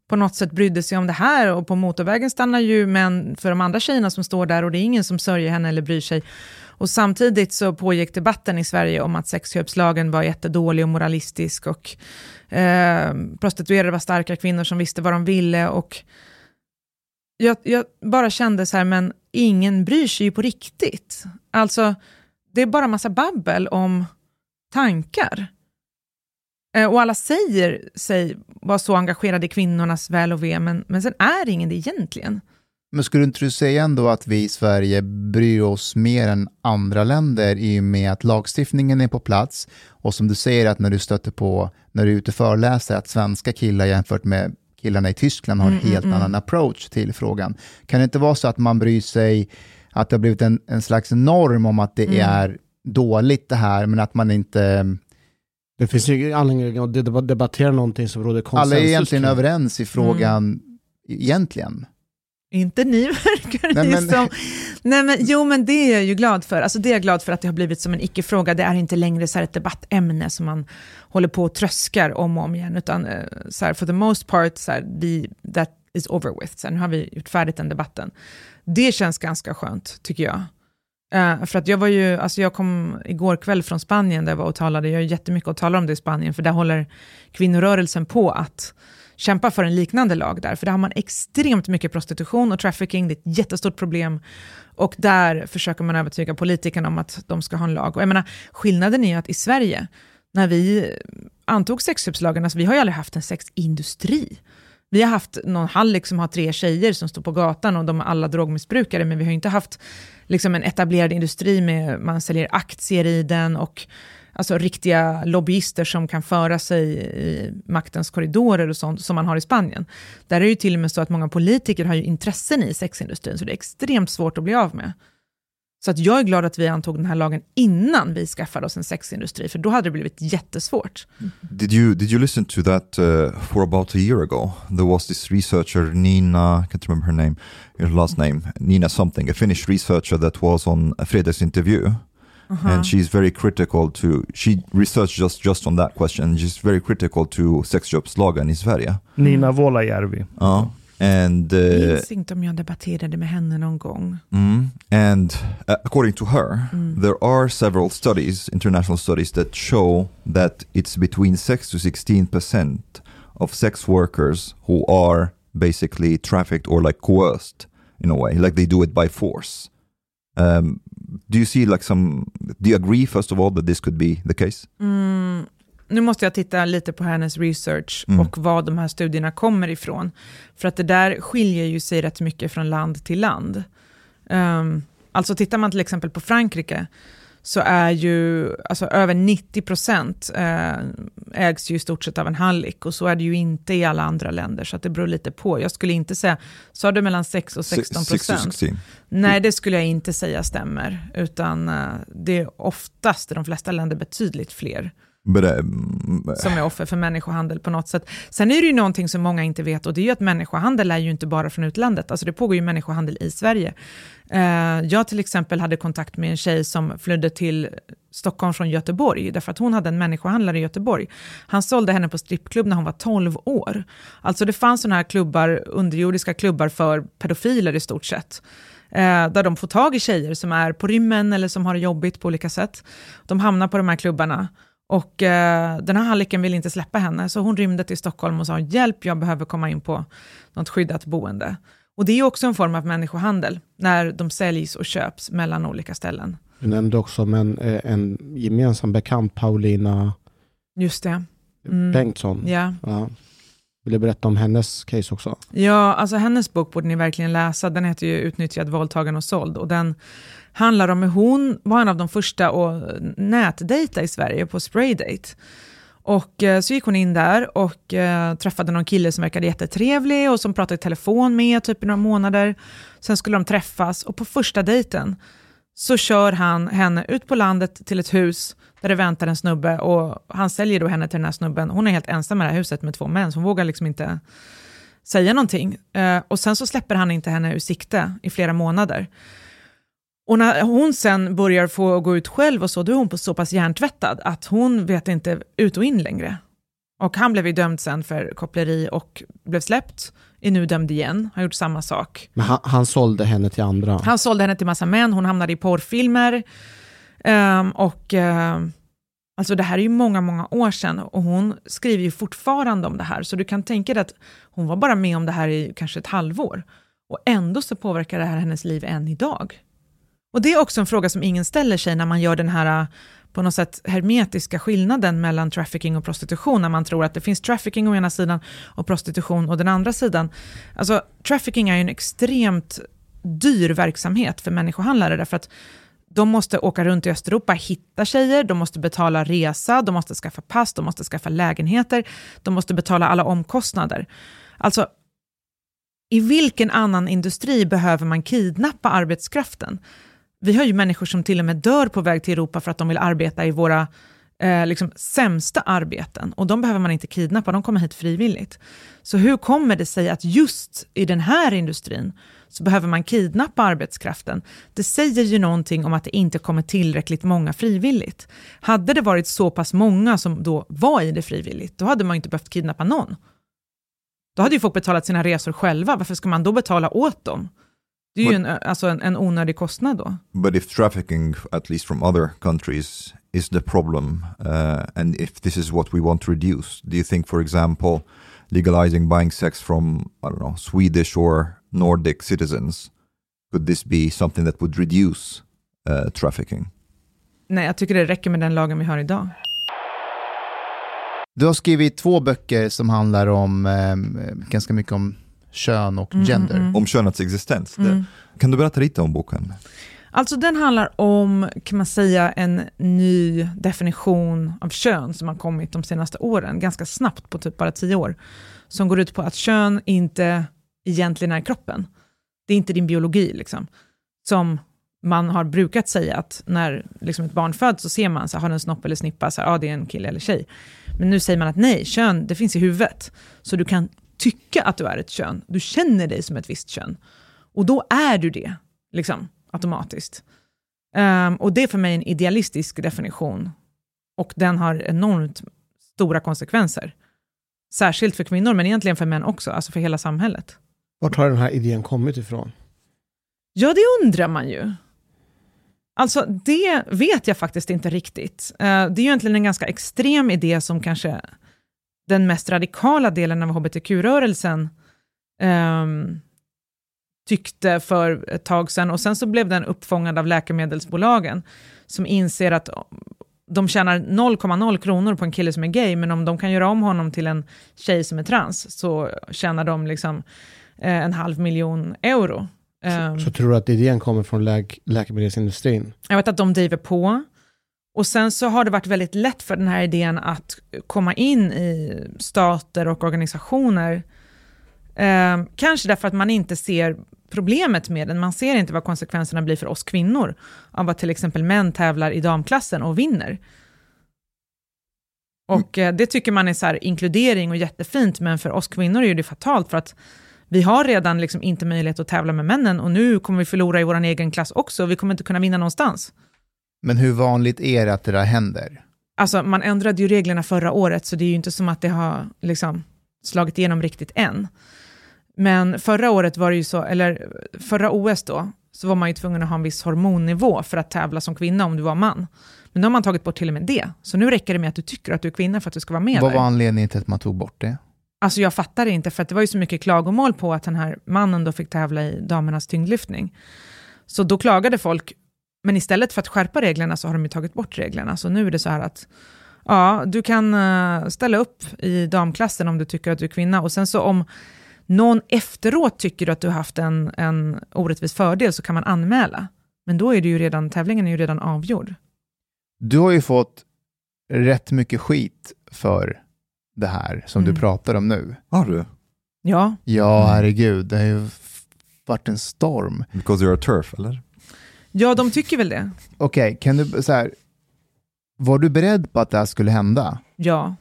på något sätt brydde sig om det här. Och på motorvägen stannar ju män för de andra tjejerna som står där och det är ingen som sörjer henne eller bryr sig. Och samtidigt så pågick debatten i Sverige om att sexköpslagen var jättedålig och moralistisk och eh, prostituerade var starka kvinnor som visste vad de ville. Och jag, jag bara kände så här, men ingen bryr sig ju på riktigt. Alltså, det är bara massa babbel om tankar. Eh, och alla säger sig vara så engagerade i kvinnornas väl och ve, men, men sen är ingen det egentligen. Men skulle inte du säga ändå att vi i Sverige bryr oss mer än andra länder i och med att lagstiftningen är på plats och som du säger att när du stöter på, när du är ute och föreläser, att svenska killar jämfört med killarna i Tyskland har en Mm, mm, helt mm. annan approach till frågan. Kan det inte vara så att man bryr sig, att det har blivit en, en slags norm om att det Mm. är dåligt det här, men att man inte, Det finns ju ingen anledning att debattera någonting som råder konsensus alla är egentligen överens i frågan egentligen. Inte ni verkar Nej, ni men- som... Nej, men, jo, men det är jag ju glad för. Alltså, det är jag glad för att det har blivit som en icke-fråga. Det är inte längre så ett debattämne som man håller på och tröskar om och om igen, utan eh, så här, for the most part, så här, vi, that is over with. Så här, nu har vi gjort färdigt den debatten. Det känns ganska skönt, tycker jag. Eh, för att jag var ju, alltså jag kom igår kväll från Spanien där jag var och talade, jag har jättemycket att tala om det i Spanien, för där håller kvinnorörelsen på att kämpa för en liknande lag där, för där har man extremt mycket prostitution och trafficking, det är ett jättestort problem. Och där försöker man övertyga politikerna om att de ska ha en lag. Och jag menar, skillnaden är ju att i Sverige, när vi antog sexköpslagen, alltså vi har ju aldrig haft en sexindustri. Vi har haft någon hallick som har tre tjejer som står på gatan och de är alla drogmissbrukare, men vi har ju inte haft liksom en etablerad industri med man säljer aktier i den och alltså riktiga lobbyister som kan föra sig i maktens korridorer och sånt som man har i Spanien. Där är det ju till och med så att många politiker har ju intressen i sexindustrin, så det är extremt svårt att bli av med. Så att jag är glad att vi antog den här lagen innan vi skaffade oss en sexindustri, för då hade det blivit jättesvårt. Did you did you listen to that uh, for about a year ago? There was this researcher Nina, I can't remember her name, her last name, Nina something, a Finnish researcher that was on a Fredags interview, and she's very critical to. She researched just just on that question. and She's very critical to sexköpslagen i Sverige. Nina Vuolajärvi. Uh, and Jag uh, minns inte om jag debatterade med henne någon gång. Mm. And uh, according to her, there are several studies, international studies, that show that it's between 6 to 16 percent of sex workers who are basically trafficked or like coerced in a way, like they do it by force. Um, do you see like some? Do you agree first of all that this could be the case? Mm, nu måste jag titta lite på hennes research Mm. och var de här studierna kommer ifrån. För att det där skiljer ju sig rätt mycket från land till land. Um, alltså tittar man till exempel på Frankrike, så är ju alltså över 90 procent eh, ägs ju i stort sett av en hallick och så är det ju inte i alla andra länder, så att det beror lite på. Jag skulle inte säga, sa du mellan 6 och 16 Six to procent? 16. Nej, det skulle jag inte säga stämmer, utan eh, det är oftast i de flesta länder betydligt fler Mm, som är offer för människohandel på något sätt. Sen är det ju någonting som många inte vet och det är ju att människohandel är ju inte bara från utlandet, alltså det pågår ju människohandel i Sverige. Eh, jag till exempel hade kontakt med en tjej som flydde till Stockholm från Göteborg, därför att hon hade en människohandlare i Göteborg. Han sålde henne på strippklubb när hon var 12 år. Alltså det fanns sådana här klubbar, underjordiska klubbar för pedofiler i stort sett. Eh, där de får tag i tjejer som är på rymmen eller som har det jobbigt på olika sätt. De hamnar på de här klubbarna. Och eh, den här hallicken vill inte släppa henne, så hon rymde till Stockholm och sa hjälp, jag behöver komma in på något skyddat boende. Och det är också en form av människohandel, när de säljs och köps mellan olika ställen. Du nämnde också men, eh, en gemensam bekant, Paulina Just det. Mm. Bengtsson. Ja. Ja. Vill du berätta om hennes case också? ja, alltså hennes bok borde ni verkligen läsa. Den heter ju Utnyttjad, våldtagen och såld. Och den handlar om hur hon var en av de första att nätdejta i Sverige på Spraydate. Och eh, så gick hon in där och eh, träffade någon kille som verkade jättetrevlig och som pratade i telefon med typ i några månader. Sen skulle de träffas och på första dejten så kör han henne ut på landet till ett hus där det väntar en snubbe och han säljer då henne till den här snubben. Hon är helt ensam i det här huset med två män, så hon vågar liksom inte säga någonting. Eh, och sen så släpper han inte henne ur sikte i flera månader. Och när hon sen börjar få gå ut själv och så, då är hon på så pass hjärntvättad att hon vet inte ut och in längre. Och han blev ju dömd sen för koppleri och blev släppt, är nu dömd igen, har gjort samma sak. Men han, han sålde henne till andra. Han sålde henne till massa män, hon hamnade i porrfilmer. Um, och ehm, alltså det här är ju många, många år sedan och hon skriver ju fortfarande om det här. Så du kan tänka dig att hon var bara med om det här i kanske ett halvår. Och ändå så påverkar det här hennes liv än idag. Och det är också en fråga som ingen ställer sig när man gör den här eh, på något sätt hermetiska skillnaden mellan trafficking och prostitution, när man tror att det finns trafficking å ena sidan och prostitution å den andra sidan. Alltså, trafficking är ju en extremt dyr verksamhet för människohandlare, därför att de måste åka runt i Östeuropa, hitta tjejer, de måste betala resa, de måste skaffa pass, de måste skaffa lägenheter, de måste betala alla omkostnader. Alltså, i vilken annan industri behöver man kidnappa arbetskraften? Vi har ju människor som till och med dör på väg till Europa för att de vill arbeta i våra eh, liksom, sämsta arbeten. Och de behöver man inte kidnappa, de kommer hit frivilligt. Så hur kommer det sig att just i den här industrin så behöver man kidnappa arbetskraften. Det säger ju någonting om att det inte kommer tillräckligt många frivilligt. Hade det varit så pass många som då var i det frivilligt, då hade man inte behövt kidnappa någon. Då hade ju folk betalat sina resor själva, varför ska man då betala åt dem? Det är ju en, alltså en, en onödig kostnad då. But if trafficking, at least from other countries, is the problem, uh, and if this is what we want to reduce, do you think, for example, legalizing buying sex from, I don't know, Swedish or Nordic citizens, could this be something that would reduce uh, trafficking? Nej, jag tycker det räcker med den lagen vi har idag. Du har skrivit två böcker som handlar om eh, ganska mycket om kön och Mm, gender. Om könets existens. Det, kan du berätta lite om boken? Alltså den handlar om, kan man säga, en ny definition av kön som har kommit de senaste åren, ganska snabbt på typ bara tio år, som går ut på att kön inte egentligen är kroppen. Det är inte din biologi, liksom. Som man har brukat säga att när liksom ett barn föds så ser man, så här, har den snopp eller snippa, så här, ah, det är en kille eller tjej. Men nu säger man att nej, kön, det finns i huvudet. Så du kan tycka att du är ett kön, du känner dig som ett visst kön. Och då är du det, liksom, automatiskt. Um, och det är för mig en idealistisk definition. Och den har enormt stora konsekvenser. Särskilt för kvinnor, men egentligen för män också, alltså för hela samhället. Vart har den här idén kommit ifrån? Ja, det undrar man ju. Alltså, det vet jag faktiskt inte riktigt. Eh, det är ju egentligen en ganska extrem idé som kanske den mest radikala delen av hbtq-rörelsen um, ehm, tyckte för ett tag sedan. Och sen så blev den uppfångad av läkemedelsbolagen som inser att de tjänar 0,0 kronor på en kille som är gay, men om de kan göra om honom till en tjej som är trans så tjänar de liksom en halv miljon euro. Ehm, Så tror du att idén kommer från läk läkemedelsindustrin? jag vet att de driver på. Och sen så har det varit väldigt lätt för den här idén att komma in i stater och organisationer. Eh, kanske därför att man inte ser problemet med den. Man ser inte vad konsekvenserna blir för oss kvinnor av att till exempel män tävlar i damklassen och vinner. Och eh, det tycker man är så inkludering och jättefint, men för oss kvinnor är det fatalt för att vi har redan liksom inte möjlighet att tävla med männen och nu kommer vi förlora i vår egen klass också. Vi kommer inte kunna vinna någonstans. Men hur vanligt är det att det där händer? Alltså man ändrade ju reglerna förra året, så det är ju inte som att det har liksom slagit igenom riktigt än. Men förra året var det ju så, eller förra OS då, så var man ju tvungen att ha en viss hormonnivå för att tävla som kvinna om du var man. Men nu har man tagit bort till och med det. Så nu räcker det med att du tycker att du är kvinna för att du ska vara med Vad där. var anledningen till att man tog bort det? Alltså jag fattar det inte, för att det var ju så mycket klagomål på att den här mannen då fick tävla i damernas tyngdlyftning. Så då klagade folk, men istället för att skärpa reglerna så har de ju tagit bort reglerna. Så nu är det så här att ja, du kan eh, ställa upp i damklassen om du tycker att du är kvinna. Och sen så om någon efteråt tycker att du har haft en, en orättvis fördel så kan man anmäla. Men då är det ju redan, tävlingen är ju redan avgjord. Du har ju fått rätt mycket skit för det här som Mm. du pratar om nu. Har du? Ja, Ja, herregud, det har ju varit en storm. Because you're a turf, eller? ja de tycker väl det. Okej, kan du så här, var du beredd på att det här skulle hända? Ja.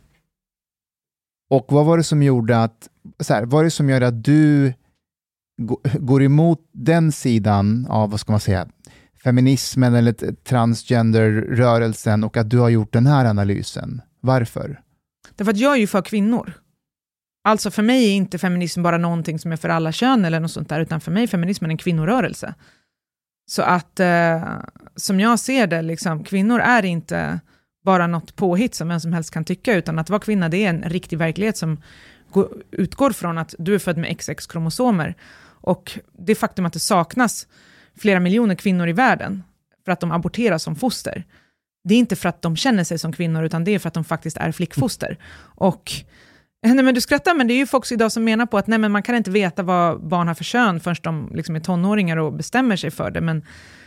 Och vad var det som gjorde att, så här, vad var det som gör att du gå- går emot den sidan av, vad ska man säga, feminismen eller transgenderrörelsen och att du har gjort den här analysen? Varför? Därför att jag är ju för kvinnor. Alltså för mig är inte feminism bara någonting som är för alla kön eller något sånt där, utan för mig är feminismen en kvinnorörelse. Så att, eh, som jag ser det, liksom, kvinnor är inte bara något påhitt som vem som helst kan tycka, utan att vara kvinna det är en riktig verklighet som går, utgår från att du är född med XX-kromosomer. Och det faktum att det saknas flera miljoner kvinnor i världen för att de aborteras som foster, det är inte för att de känner sig som kvinnor, utan det är för att de faktiskt är flickfoster. Och, nej men du skrattar, men det är ju folk idag som menar på att nej, men man kan inte veta vad barn har för kön förrän de liksom är tonåringar och bestämmer sig för det. Men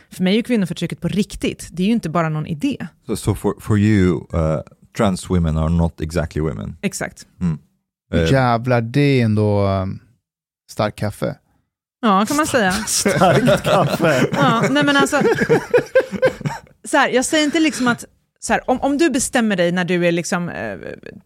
för mig är ju kvinnoförtrycket på riktigt. Det är ju inte bara någon idé. So, so for, for you, uh, trans women are not exactly women. Exakt. Uh, Jävlar, det är ändå um, stark kaffe. Ja, kan man säga. Starkt kaffe. Ja, nej men alltså, så här, jag säger inte liksom att, så här, om, om du bestämmer dig när du är liksom, eh,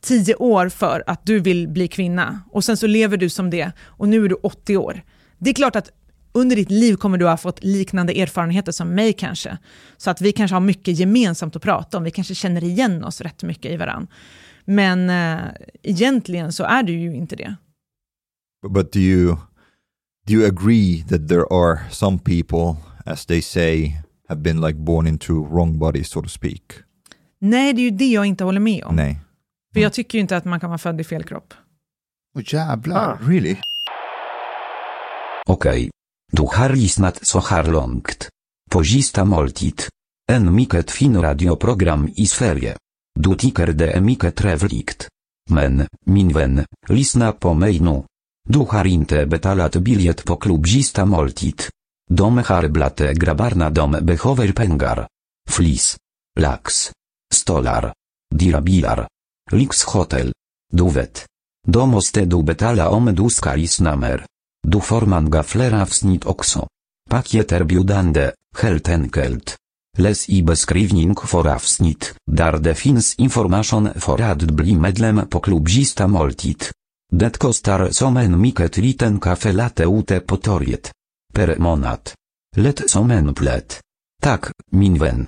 tio år för att du vill bli kvinna, och sen så lever du som det, och nu är du 80 år. Det är klart att under ditt liv kommer du ha fått liknande erfarenheter som mig kanske. Så att vi kanske har mycket gemensamt att prata om, vi kanske känner igen oss rätt mycket i varandra. Men eh, egentligen så är du ju inte det. But do you do you agree that there are some people, as they say, have been like born into wrong bodies, so to speak? Nej, det är ju det jag inte håller med om. Nej. För jag tycker ju inte att man kan vara född i fel kropp. Åh jävlar. Really? Okej. Du har lyssnat så här långt. På sista måltid. En mycket fin radioprogram i Sverige. Du tycker det är mycket trevligt. Men, min vän, lyssna på mig nu. Du har inte betalat biljett på klubb sista måltid. De har grabarna grabbarna de behöver pengar. Flis. Lax. Stolar. Dirabilar. Lyxhotel. Du vet. Då måste du betala om du ska lyssna mer. Du får gaflera flera avsnitt också. biudande, heltenkelt. helt enkelt. Läs i beskrivning för avsnitt, där det finns information för att bli medlem på klubzista moltit. måltid. Det kostar som en mycket liten kafe late ute på torget. Per månad. Lätt som en plätt. Tack, min vän.